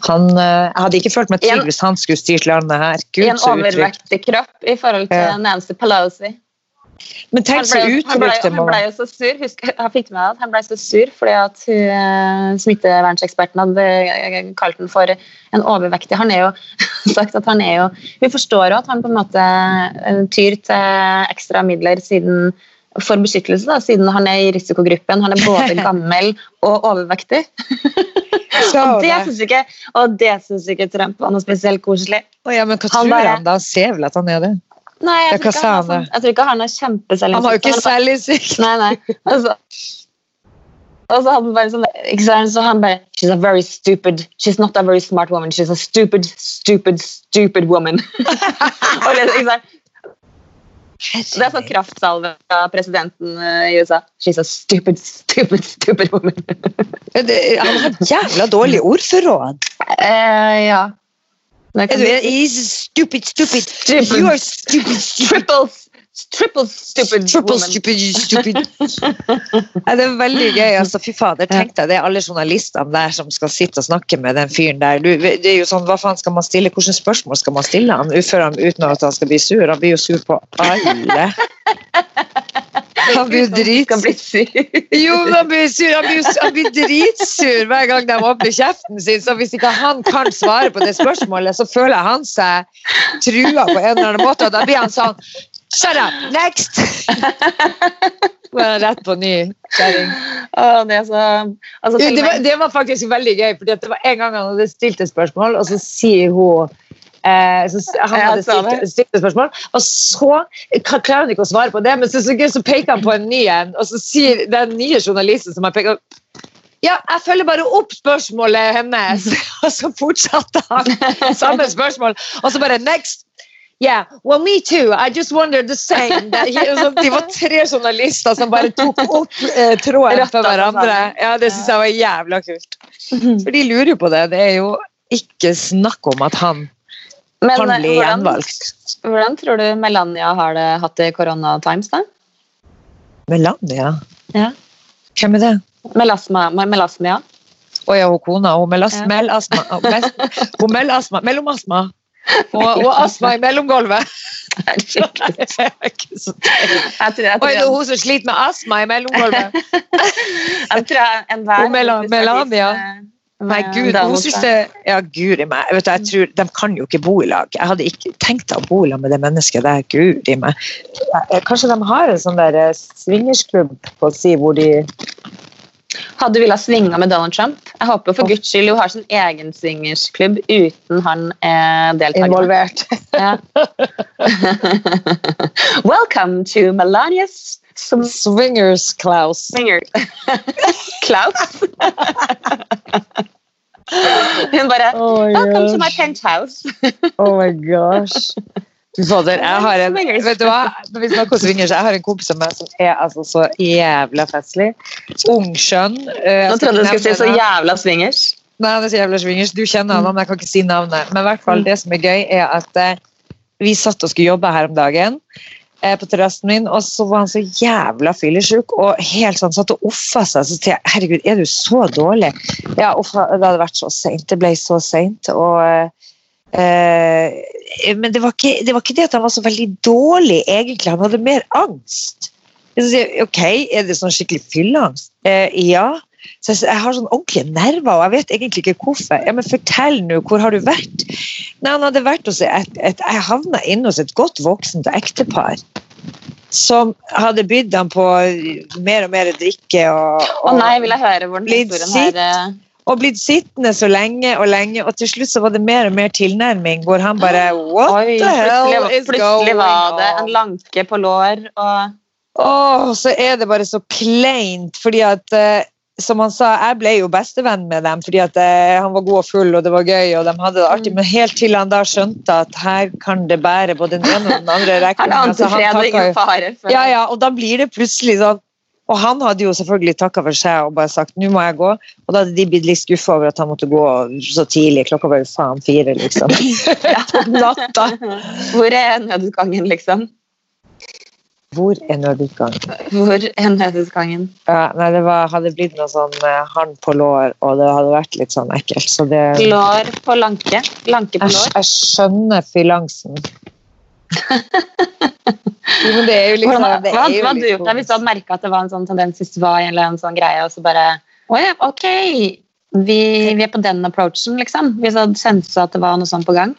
[SPEAKER 1] Han, eh, jeg hadde ikke følt meg trygg hvis han skulle styrt landet her. Gud,
[SPEAKER 2] en overvektig kropp i forhold til
[SPEAKER 1] Ja.
[SPEAKER 2] Nancy Pelosi.
[SPEAKER 1] Men tenk så utrygt det må
[SPEAKER 2] han ble jo så sur. Husk, jeg fikk med at han ble så sur fordi at hun, smitteverneksperten smittevernseksperten hadde eh, kalt ham for en overvektig. Han er jo sagt at han er jo Vi forstår jo at han på en måte eh, tyr til ekstra midler siden for beskyttelse, da, siden han er i risikogruppen. Han er både gammel og overvektig. Og det syns ikke, og det synes ikke Trump var noe spesielt koselig.
[SPEAKER 1] Å ja, men hva
[SPEAKER 2] Han
[SPEAKER 1] tror
[SPEAKER 2] bare-
[SPEAKER 1] han da? Han ser vel at han er det?
[SPEAKER 2] Nei, jeg tror, ikke han, sånn- jeg tror ikke han har kjempeselvinnsikt.
[SPEAKER 1] Han har jo ikke selvinnsikt.
[SPEAKER 2] Nei, nei. Altså, og så hadde han bare sånn ikke? Så han bare She's a very stupid She's not a very smart woman. She's a stupid, stupid, stupid woman. og liksom, ikke sant? Det er sånn kraftsalve fra presidenten eh, i USA. She's a stupid, stupid, stupid woman.
[SPEAKER 1] Han har jævla dårlig ordforråd.
[SPEAKER 2] Uh, ja.
[SPEAKER 1] Er du he's stupid, stupid.
[SPEAKER 2] Stupid.
[SPEAKER 1] You are stupid, stupid.
[SPEAKER 2] Triple, Triple stupid
[SPEAKER 1] Triple
[SPEAKER 2] woman.
[SPEAKER 1] stupid, stupid. ja, det er veldig gøy. altså Fy fader, tenk deg det er alle journalistene der som skal sitte og snakke med den fyren der. Du, det er jo sånn, Hva faen skal man stille? Hvilke spørsmål skal man stille han før han uten at han skal bli sur? Han blir jo sur på alle. Han blir dritsur. Jo, han blir, sur. Han, blir, han blir dritsur hver gang de åpner kjeften sin. Så hvis ikke han kan svare på det spørsmålet, så føler han seg trua på en eller annen måte. Og da blir han sånn Shut up! Next! Rett på ny kjerring.
[SPEAKER 2] Det altså,
[SPEAKER 1] Det, var- det var faktisk veldig gøy, for det var en gang han hadde stilt et spørsmål, og så sier hun eh, så, Han hadde stilt, stilt et spørsmål, og så klarer han ikke å svare på det, men så, så, så peker han på en ny en, og så sier den nye journalisten som har pekt ja, jeg følger bare opp spørsmålet hennes. Og så fortsatte han samme spørsmål. Og så bare next. Yeah, well me too. I just wondered the same. De var tre journalister som bare tok opp eh, tråden for hverandre. Ja, Det syns jeg var jævla kult. For de lurer jo på det. Det er jo ikke snakk om at han
[SPEAKER 2] Men,
[SPEAKER 1] kan
[SPEAKER 2] eh,
[SPEAKER 1] bli
[SPEAKER 2] hvordan,
[SPEAKER 1] gjenvalgt.
[SPEAKER 2] hvordan tror du Melania har det hatt det i Corona times, da?
[SPEAKER 1] Melania?
[SPEAKER 2] Ja.
[SPEAKER 1] Hvem er det?
[SPEAKER 2] Melasma, melasmia?
[SPEAKER 1] Å ja, hun kona. Hun melasma.
[SPEAKER 2] Ja.
[SPEAKER 1] melasma. Melasma. mellastma. Og, og astma i mellomgulvet.
[SPEAKER 2] Jeg tror,
[SPEAKER 1] det er hun som sliter med astma i mellomgulvet.
[SPEAKER 2] jeg tror jeg enhver
[SPEAKER 1] Og Melania. Nei, gud, hun
[SPEAKER 2] syns
[SPEAKER 1] det Ja, guri meg. Vet du, jeg tror, de kan jo ikke bo i lag. Jeg hadde ikke tenkt å bo i lag med det mennesket der. Guri meg. Kanskje de har en sånn der eh, swingersklubb på si hvor de
[SPEAKER 2] Hadde du villet svinge med Donald Trump? Jeg håper for guds skyld hun har sin egen swingersklubb uten han er deltakende.
[SPEAKER 1] involvert.
[SPEAKER 2] Welcome to Melania's sw-
[SPEAKER 1] Swingers Klaus.
[SPEAKER 2] swinger. Klaus? Hun bare
[SPEAKER 1] Oh Welcome
[SPEAKER 2] Welcome to my penthouse.
[SPEAKER 1] Oh my gosh. Fader, jeg har en. Vet du hva? Vi snakker om swingers, jeg har en kompis av meg som er altså så jævla festlig. Ung, skjønn. eh,
[SPEAKER 2] Nå
[SPEAKER 1] skal
[SPEAKER 2] trodde jeg du skulle si så jævla swingers.
[SPEAKER 1] Nei, han er så jævla swingers. Du kjenner han, men jeg kan ikke si navnet. Men i hvert fall,
[SPEAKER 2] Mm.
[SPEAKER 1] det som er gøy, er at eh, vi satt og skulle jobbe her om dagen eh, på terrassen min, og så var han så jævla fyllesyk og helt sånn satt og offa seg. Så tenkte jeg, herregud, er du så dårlig? Ja, uffa, det hadde vært så seint. Det ble så seint. Og eh, Men det var, ikke, det var ikke det at han var så veldig dårlig, egentlig. Han hadde mer angst. Jeg, Ok, er det sånn skikkelig fylleangst? Eh, ja. Så jeg, jeg har sånn ordentlige nerver, og jeg vet egentlig ikke hvorfor. Ja, men Fortell nå, hvor har du vært? Nei, Han hadde vært hos et, et, Jeg havna inne hos et godt voksent ektepar. Som hadde bydd ham på mer og mer drikke. Og,
[SPEAKER 2] Å nei, vil jeg høre
[SPEAKER 1] hvordan
[SPEAKER 2] historien her eh,
[SPEAKER 1] og blitt sittende så lenge og lenge, og til slutt så var det mer og mer tilnærming, hvor han bare What
[SPEAKER 2] Oi,
[SPEAKER 1] the hell is going on?
[SPEAKER 2] plutselig var det en lanke på lår og
[SPEAKER 1] Åh, så er det bare så kleint, fordi at eh, som han sa, jeg ble jo bestevenn med dem fordi at eh, han var god og full, og det var gøy, og de hadde det artig,
[SPEAKER 2] Mm.
[SPEAKER 1] men helt til han da skjønte at her kan det bære både den ene og den andre rekken. Altså, ja, ja, og da blir det plutselig sånn Og han hadde jo selvfølgelig takka for seg og bare sagt nå må jeg gå. Og da hadde de blitt litt skuffa over at han måtte gå så tidlig. Klokka var jo faen fire, liksom. Natta.
[SPEAKER 2] Hvor er nødutgangen, liksom?
[SPEAKER 1] Hvor er nødutgangen?
[SPEAKER 2] Hvor er nødutgangen?
[SPEAKER 1] Ja, nei, det var, hadde blitt noe sånn eh, hånd på lår, og det hadde vært litt sånn ekkelt. Så det
[SPEAKER 2] Lår på lanke. Lanke på
[SPEAKER 1] Jeg,
[SPEAKER 2] lår.
[SPEAKER 1] jeg skjønner fylangsen. Jo, det er jo liksom
[SPEAKER 2] Hvordan,
[SPEAKER 1] det
[SPEAKER 2] hva,
[SPEAKER 1] jo
[SPEAKER 2] hva hadde du gjort da hvis du hadde merka at det var en sånn tendens hvis det var en eller annen sånn greie, og så bare Å ja, ok. Vi, vi er på den approachen, liksom. Hvis du hadde sensa at det var noe sånt på gang.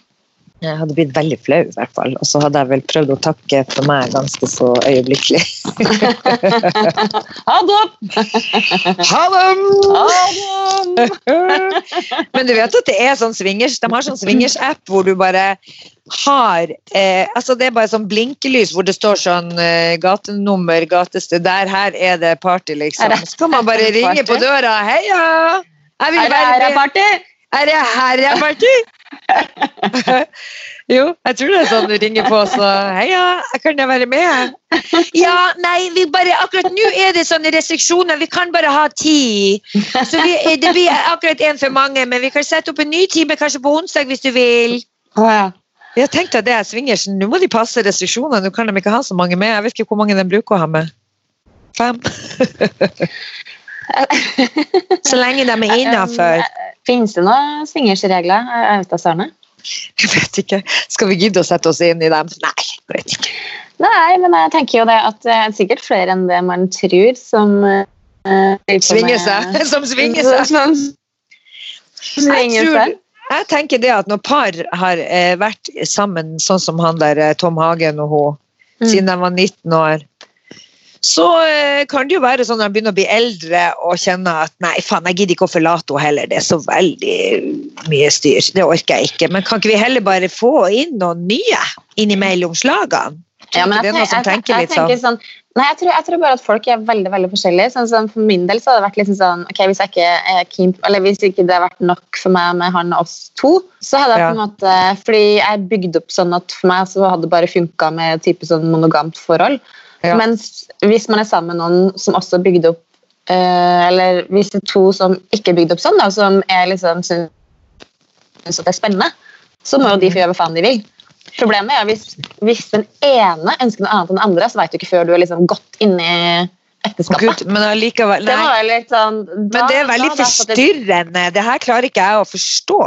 [SPEAKER 1] Jeg hadde blitt veldig flau, i hvert fall. Og så hadde jeg vel prøvd å takke for meg ganske så øyeblikkelig.
[SPEAKER 2] Ha det!
[SPEAKER 1] Ha dem!
[SPEAKER 2] Ha det!
[SPEAKER 1] Men du vet at det er sånn swingers, de har sånn swingers-app hvor du bare har eh, altså Det er bare sånn blinkelys hvor det står sånn eh, gatenummer, gatested Der, her er det party, liksom. Så kan man bare ringe på døra. Heia! Jeg vil
[SPEAKER 2] det
[SPEAKER 1] være med. Er det herreparty? jo, jeg tror det er sånn du ringer på, så heia, kan jeg være med? Ja, nei, vi bare, akkurat nå er det sånne restriksjoner, vi kan bare ha ti. Så vi, det blir akkurat en for mange, men vi kan sette opp en ny time kanskje på onsdag hvis du vil.
[SPEAKER 2] Å ja.
[SPEAKER 1] Jeg tenkte at det er swingersen. Nå må de passe restriksjonene. Nå kan de ikke ha så mange med. Jeg vet ikke hvor mange de bruker å ha med. Fem? så lenge de er innafor.
[SPEAKER 2] Finnes det noen swingersregler? Jeg vet da søren.
[SPEAKER 1] Jeg vet ikke. Skal vi gidde å sette oss inn i dem? Nei, jeg vet ikke.
[SPEAKER 2] Nei, men jeg tenker jo det at det er sikkert flere enn det man tror som uh,
[SPEAKER 1] Svinger seg. Som svinger seg.
[SPEAKER 2] Som
[SPEAKER 1] Jeg,
[SPEAKER 2] svinger seg.
[SPEAKER 1] jeg tenker det at når par har eh, vært sammen sånn som han der eh, Tom Hagen og hun,
[SPEAKER 2] Mm.
[SPEAKER 1] siden de var 19 år, så eh, kan det jo være sånn når man begynner å bli eldre og kjenner at nei, faen, jeg gidder ikke å forlate henne heller, det er så veldig mye styr, det orker jeg ikke. Men kan ikke vi heller bare få inn noen nye innimellom slagene? Tror
[SPEAKER 2] Ja, men jeg,
[SPEAKER 1] jeg,
[SPEAKER 2] jeg,
[SPEAKER 1] tenker
[SPEAKER 2] jeg, tenker
[SPEAKER 1] sånn?
[SPEAKER 2] sånn Nei, jeg tror, jeg tror bare at folk er veldig veldig forskjellige. Sånn, sånn, for min del så hadde det vært liksom sånn ok, Hvis jeg ikke er keen, eller hvis ikke det har vært nok for meg med han og oss to, så hadde jeg
[SPEAKER 1] Ja.
[SPEAKER 2] på en måte Fordi jeg bygde opp sånn at for meg så hadde det bare funka med type sånn monogamt forhold.
[SPEAKER 1] Ja.
[SPEAKER 2] Mens hvis man er sammen med noen som også bygde opp eh, Eller hvis det er to som ikke bygde opp sånn, da, som er liksom syns at det er spennende, så må jo de få gjøre hva faen de vil. Problemet er hvis, hvis den ene ønsker noe annet enn den andre, så vet du ikke før du har liksom inn i ekteskapet.
[SPEAKER 1] Gud, men allikevel
[SPEAKER 2] Det var litt sånn
[SPEAKER 1] Men det er veldig forstyrrende. Det her klarer ikke jeg å forstå.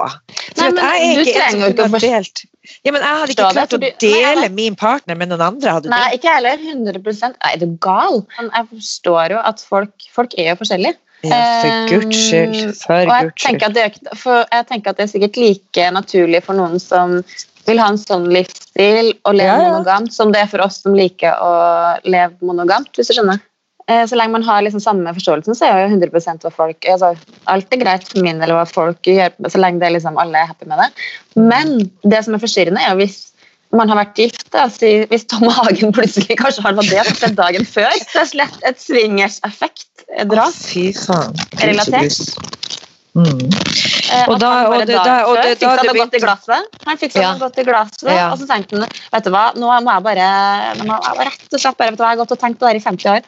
[SPEAKER 1] For
[SPEAKER 2] Nei, men
[SPEAKER 1] jeg
[SPEAKER 2] du trenger jo ikke å forstå-.
[SPEAKER 1] Ja, men jeg hadde ikke klart å dele min partner med noen andre. Hadde du?
[SPEAKER 2] Nei, ikke heller. 100% Nei, er du gal? Men jeg forstår jo at folk, folk er jo forskjellige.
[SPEAKER 1] Ja, for guds skyld.
[SPEAKER 2] Eh,
[SPEAKER 1] For guds skyld.
[SPEAKER 2] jeg tenker at det er sikkert like naturlig for noen som vil ha en sånn livsstil og leve
[SPEAKER 1] Ja, ja.
[SPEAKER 2] monogamt, som det er for oss som liker å leve monogamt, hvis du skjønner. Eh, Så lenge man har liksom samme forståelsen, så er jo 100% hva folk altså, Alt er greit for min del hva folk gjør, så lenge det er liksom alle er happy med det. Men det som er forstyrrende, er jo hvis man har vært gift, da, hvis Tom Hagen plutselig kanskje har vært det sett dagen før. Det er slett et swingers-effekt-drap.
[SPEAKER 1] Fy faen.
[SPEAKER 2] Relatert.
[SPEAKER 1] Mm.
[SPEAKER 2] Eh,
[SPEAKER 1] Og da- og det- da- og det- da det
[SPEAKER 2] godt i glasset. Han fiksa
[SPEAKER 1] Ja.
[SPEAKER 2] det godt i glasset,
[SPEAKER 1] Ja.
[SPEAKER 2] og så tenkte han vet du hva, nå må jeg bare må jeg bare rett og slett bare, vet du hva, Jeg har gått og tenkt på det her i 50 år.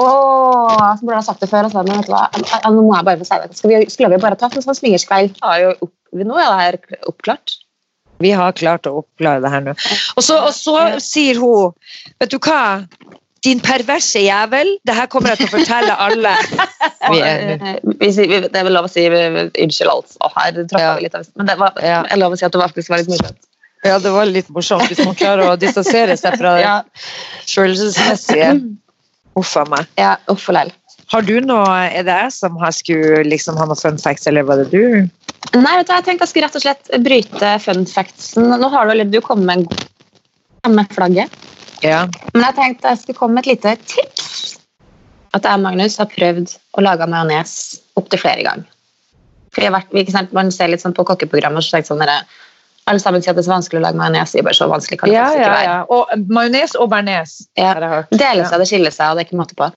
[SPEAKER 2] Åh, så burde jeg sagt det før. Altså, men vet du hva, nå må jeg bare få si det. Skal vi, skulle vi bare tatt en sånn swingerskveld? Nå er det her oppklart.
[SPEAKER 1] Vi har klart å oppklare det her nå. Og så, og så sier hun Vet du hva? Din perverse jævel. Det her kommer jeg til å fortelle alle. Vi
[SPEAKER 2] Eh, det er vel lov å si unnskyld, altså. Her tråkka
[SPEAKER 1] Ja.
[SPEAKER 2] vi litt av Men det var,
[SPEAKER 1] Ja.
[SPEAKER 2] jeg lov å si at det faktisk var litt morsomt.
[SPEAKER 1] ja, det var litt morsomt hvis man klarer å distansere seg fra det
[SPEAKER 2] Ja,
[SPEAKER 1] følelsesmessige. Uff a meg.
[SPEAKER 2] ja uff og lell.
[SPEAKER 1] Har du noe Er det jeg som har skulle liksom ha noe fun facts, eller var det du?
[SPEAKER 2] Nei, vet du, jeg tenkte jeg skulle rett og slett bryte fun factsen. Nå har du, eller du kommet med en med flagget.
[SPEAKER 1] Ja.
[SPEAKER 2] Men jeg tenkte jeg skulle komme med et lite tips. At jeg og Magnus har prøvd å lage majones opptil flere ganger. For jeg har vært, sant, Man ser litt sånn på kokkeprogrammer så tenker jeg sånn alle sammen sier at det er så vanskelig å lage majones. Er bare så vanskelig kan det
[SPEAKER 1] Ja,
[SPEAKER 2] faktisk
[SPEAKER 1] ja,
[SPEAKER 2] ikke være.
[SPEAKER 1] ja. Og majones og bearnés,
[SPEAKER 2] Ja.
[SPEAKER 1] har jeg hørt.
[SPEAKER 2] Deler seg, det skiller seg, og det er ikke måte på.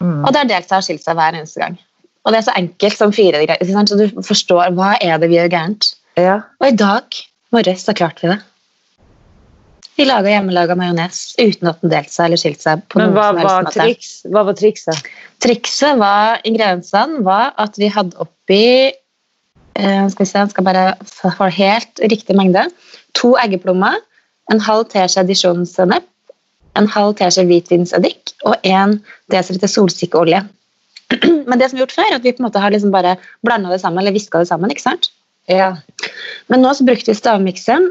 [SPEAKER 1] Mm.
[SPEAKER 2] Og det har delt seg og skilt seg hver eneste gang. Og det er så enkelt som fire greier, så du forstår hva er det vi gjør gærent.
[SPEAKER 1] Ja.
[SPEAKER 2] Og i dag morges så klarte vi det. Vi laga hjemmelaga majones uten at den delte seg eller skilte seg. på
[SPEAKER 1] Men
[SPEAKER 2] noen
[SPEAKER 1] hva
[SPEAKER 2] helst
[SPEAKER 1] var, triks, hva var trikset?
[SPEAKER 2] Trikset var ingrediensene var at vi hadde oppi eh, skal vi se, jeg skal bare få helt riktig mengde. To eggeplommer, en halv teskje disjonsennep, en halv teskje hvitvinseddik og en desiliter solsikkeolje. Men det som vi har gjort før, er at vi på en måte har liksom bare blanda det sammen, eller viska det sammen. ikke sant?
[SPEAKER 1] Ja.
[SPEAKER 2] Men nå så brukte vi stavmiksen,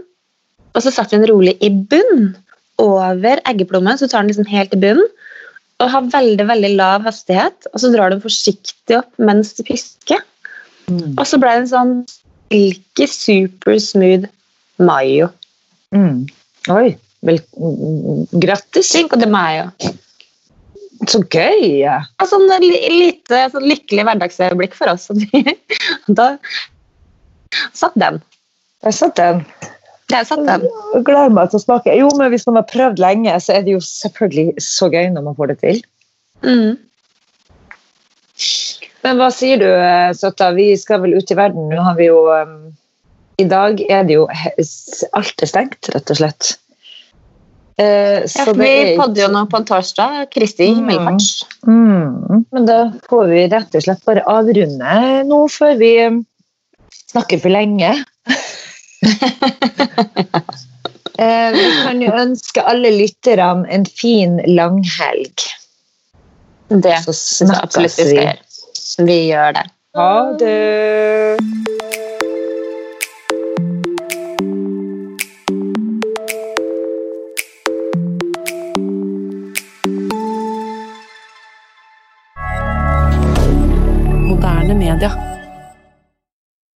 [SPEAKER 2] og så satte vi den rolig i bunn over eggeplommen. Så tar den liksom helt i bunnen, og har veldig veldig lav hastighet. Og så drar du den forsiktig opp mens du pisker.
[SPEAKER 1] Mm.
[SPEAKER 2] Og så ble det en sånn silky, super smooth mayo.
[SPEAKER 1] Mm. Oi. Vel, grattis.
[SPEAKER 2] Cinco de mayo.
[SPEAKER 1] Så gøy! Ja.
[SPEAKER 2] Og sånn li- lite sånn lykkelig hverdagsøyeblikk for oss. Og Da satt den.
[SPEAKER 1] Jeg satt den.
[SPEAKER 2] Der satt den.
[SPEAKER 1] Jeg gleder meg til å smake. Jo, men hvis man har prøvd lenge, så er det jo selvfølgelig så gøy når man får det til.
[SPEAKER 2] Mm.
[SPEAKER 1] Men hva sier du, Sotta? Vi skal vel ut i verden. Nå har vi jo um, I dag er det jo Alt er stengt, rett og slett. Uh,
[SPEAKER 2] Ja,
[SPEAKER 1] så
[SPEAKER 2] for vi
[SPEAKER 1] er
[SPEAKER 2] podder jo nå på en torsdag. Kristi
[SPEAKER 1] Mm.
[SPEAKER 2] himmelfarts.
[SPEAKER 1] Mm, men da får vi rett og slett bare avrunde nå før vi um, snakker for lenge. Eh, vi kan jo ønske alle lytterne en fin langhelg.
[SPEAKER 2] Det syns jeg absolutt vi skal
[SPEAKER 1] vi.
[SPEAKER 2] Vi gjør det.
[SPEAKER 1] Ha det!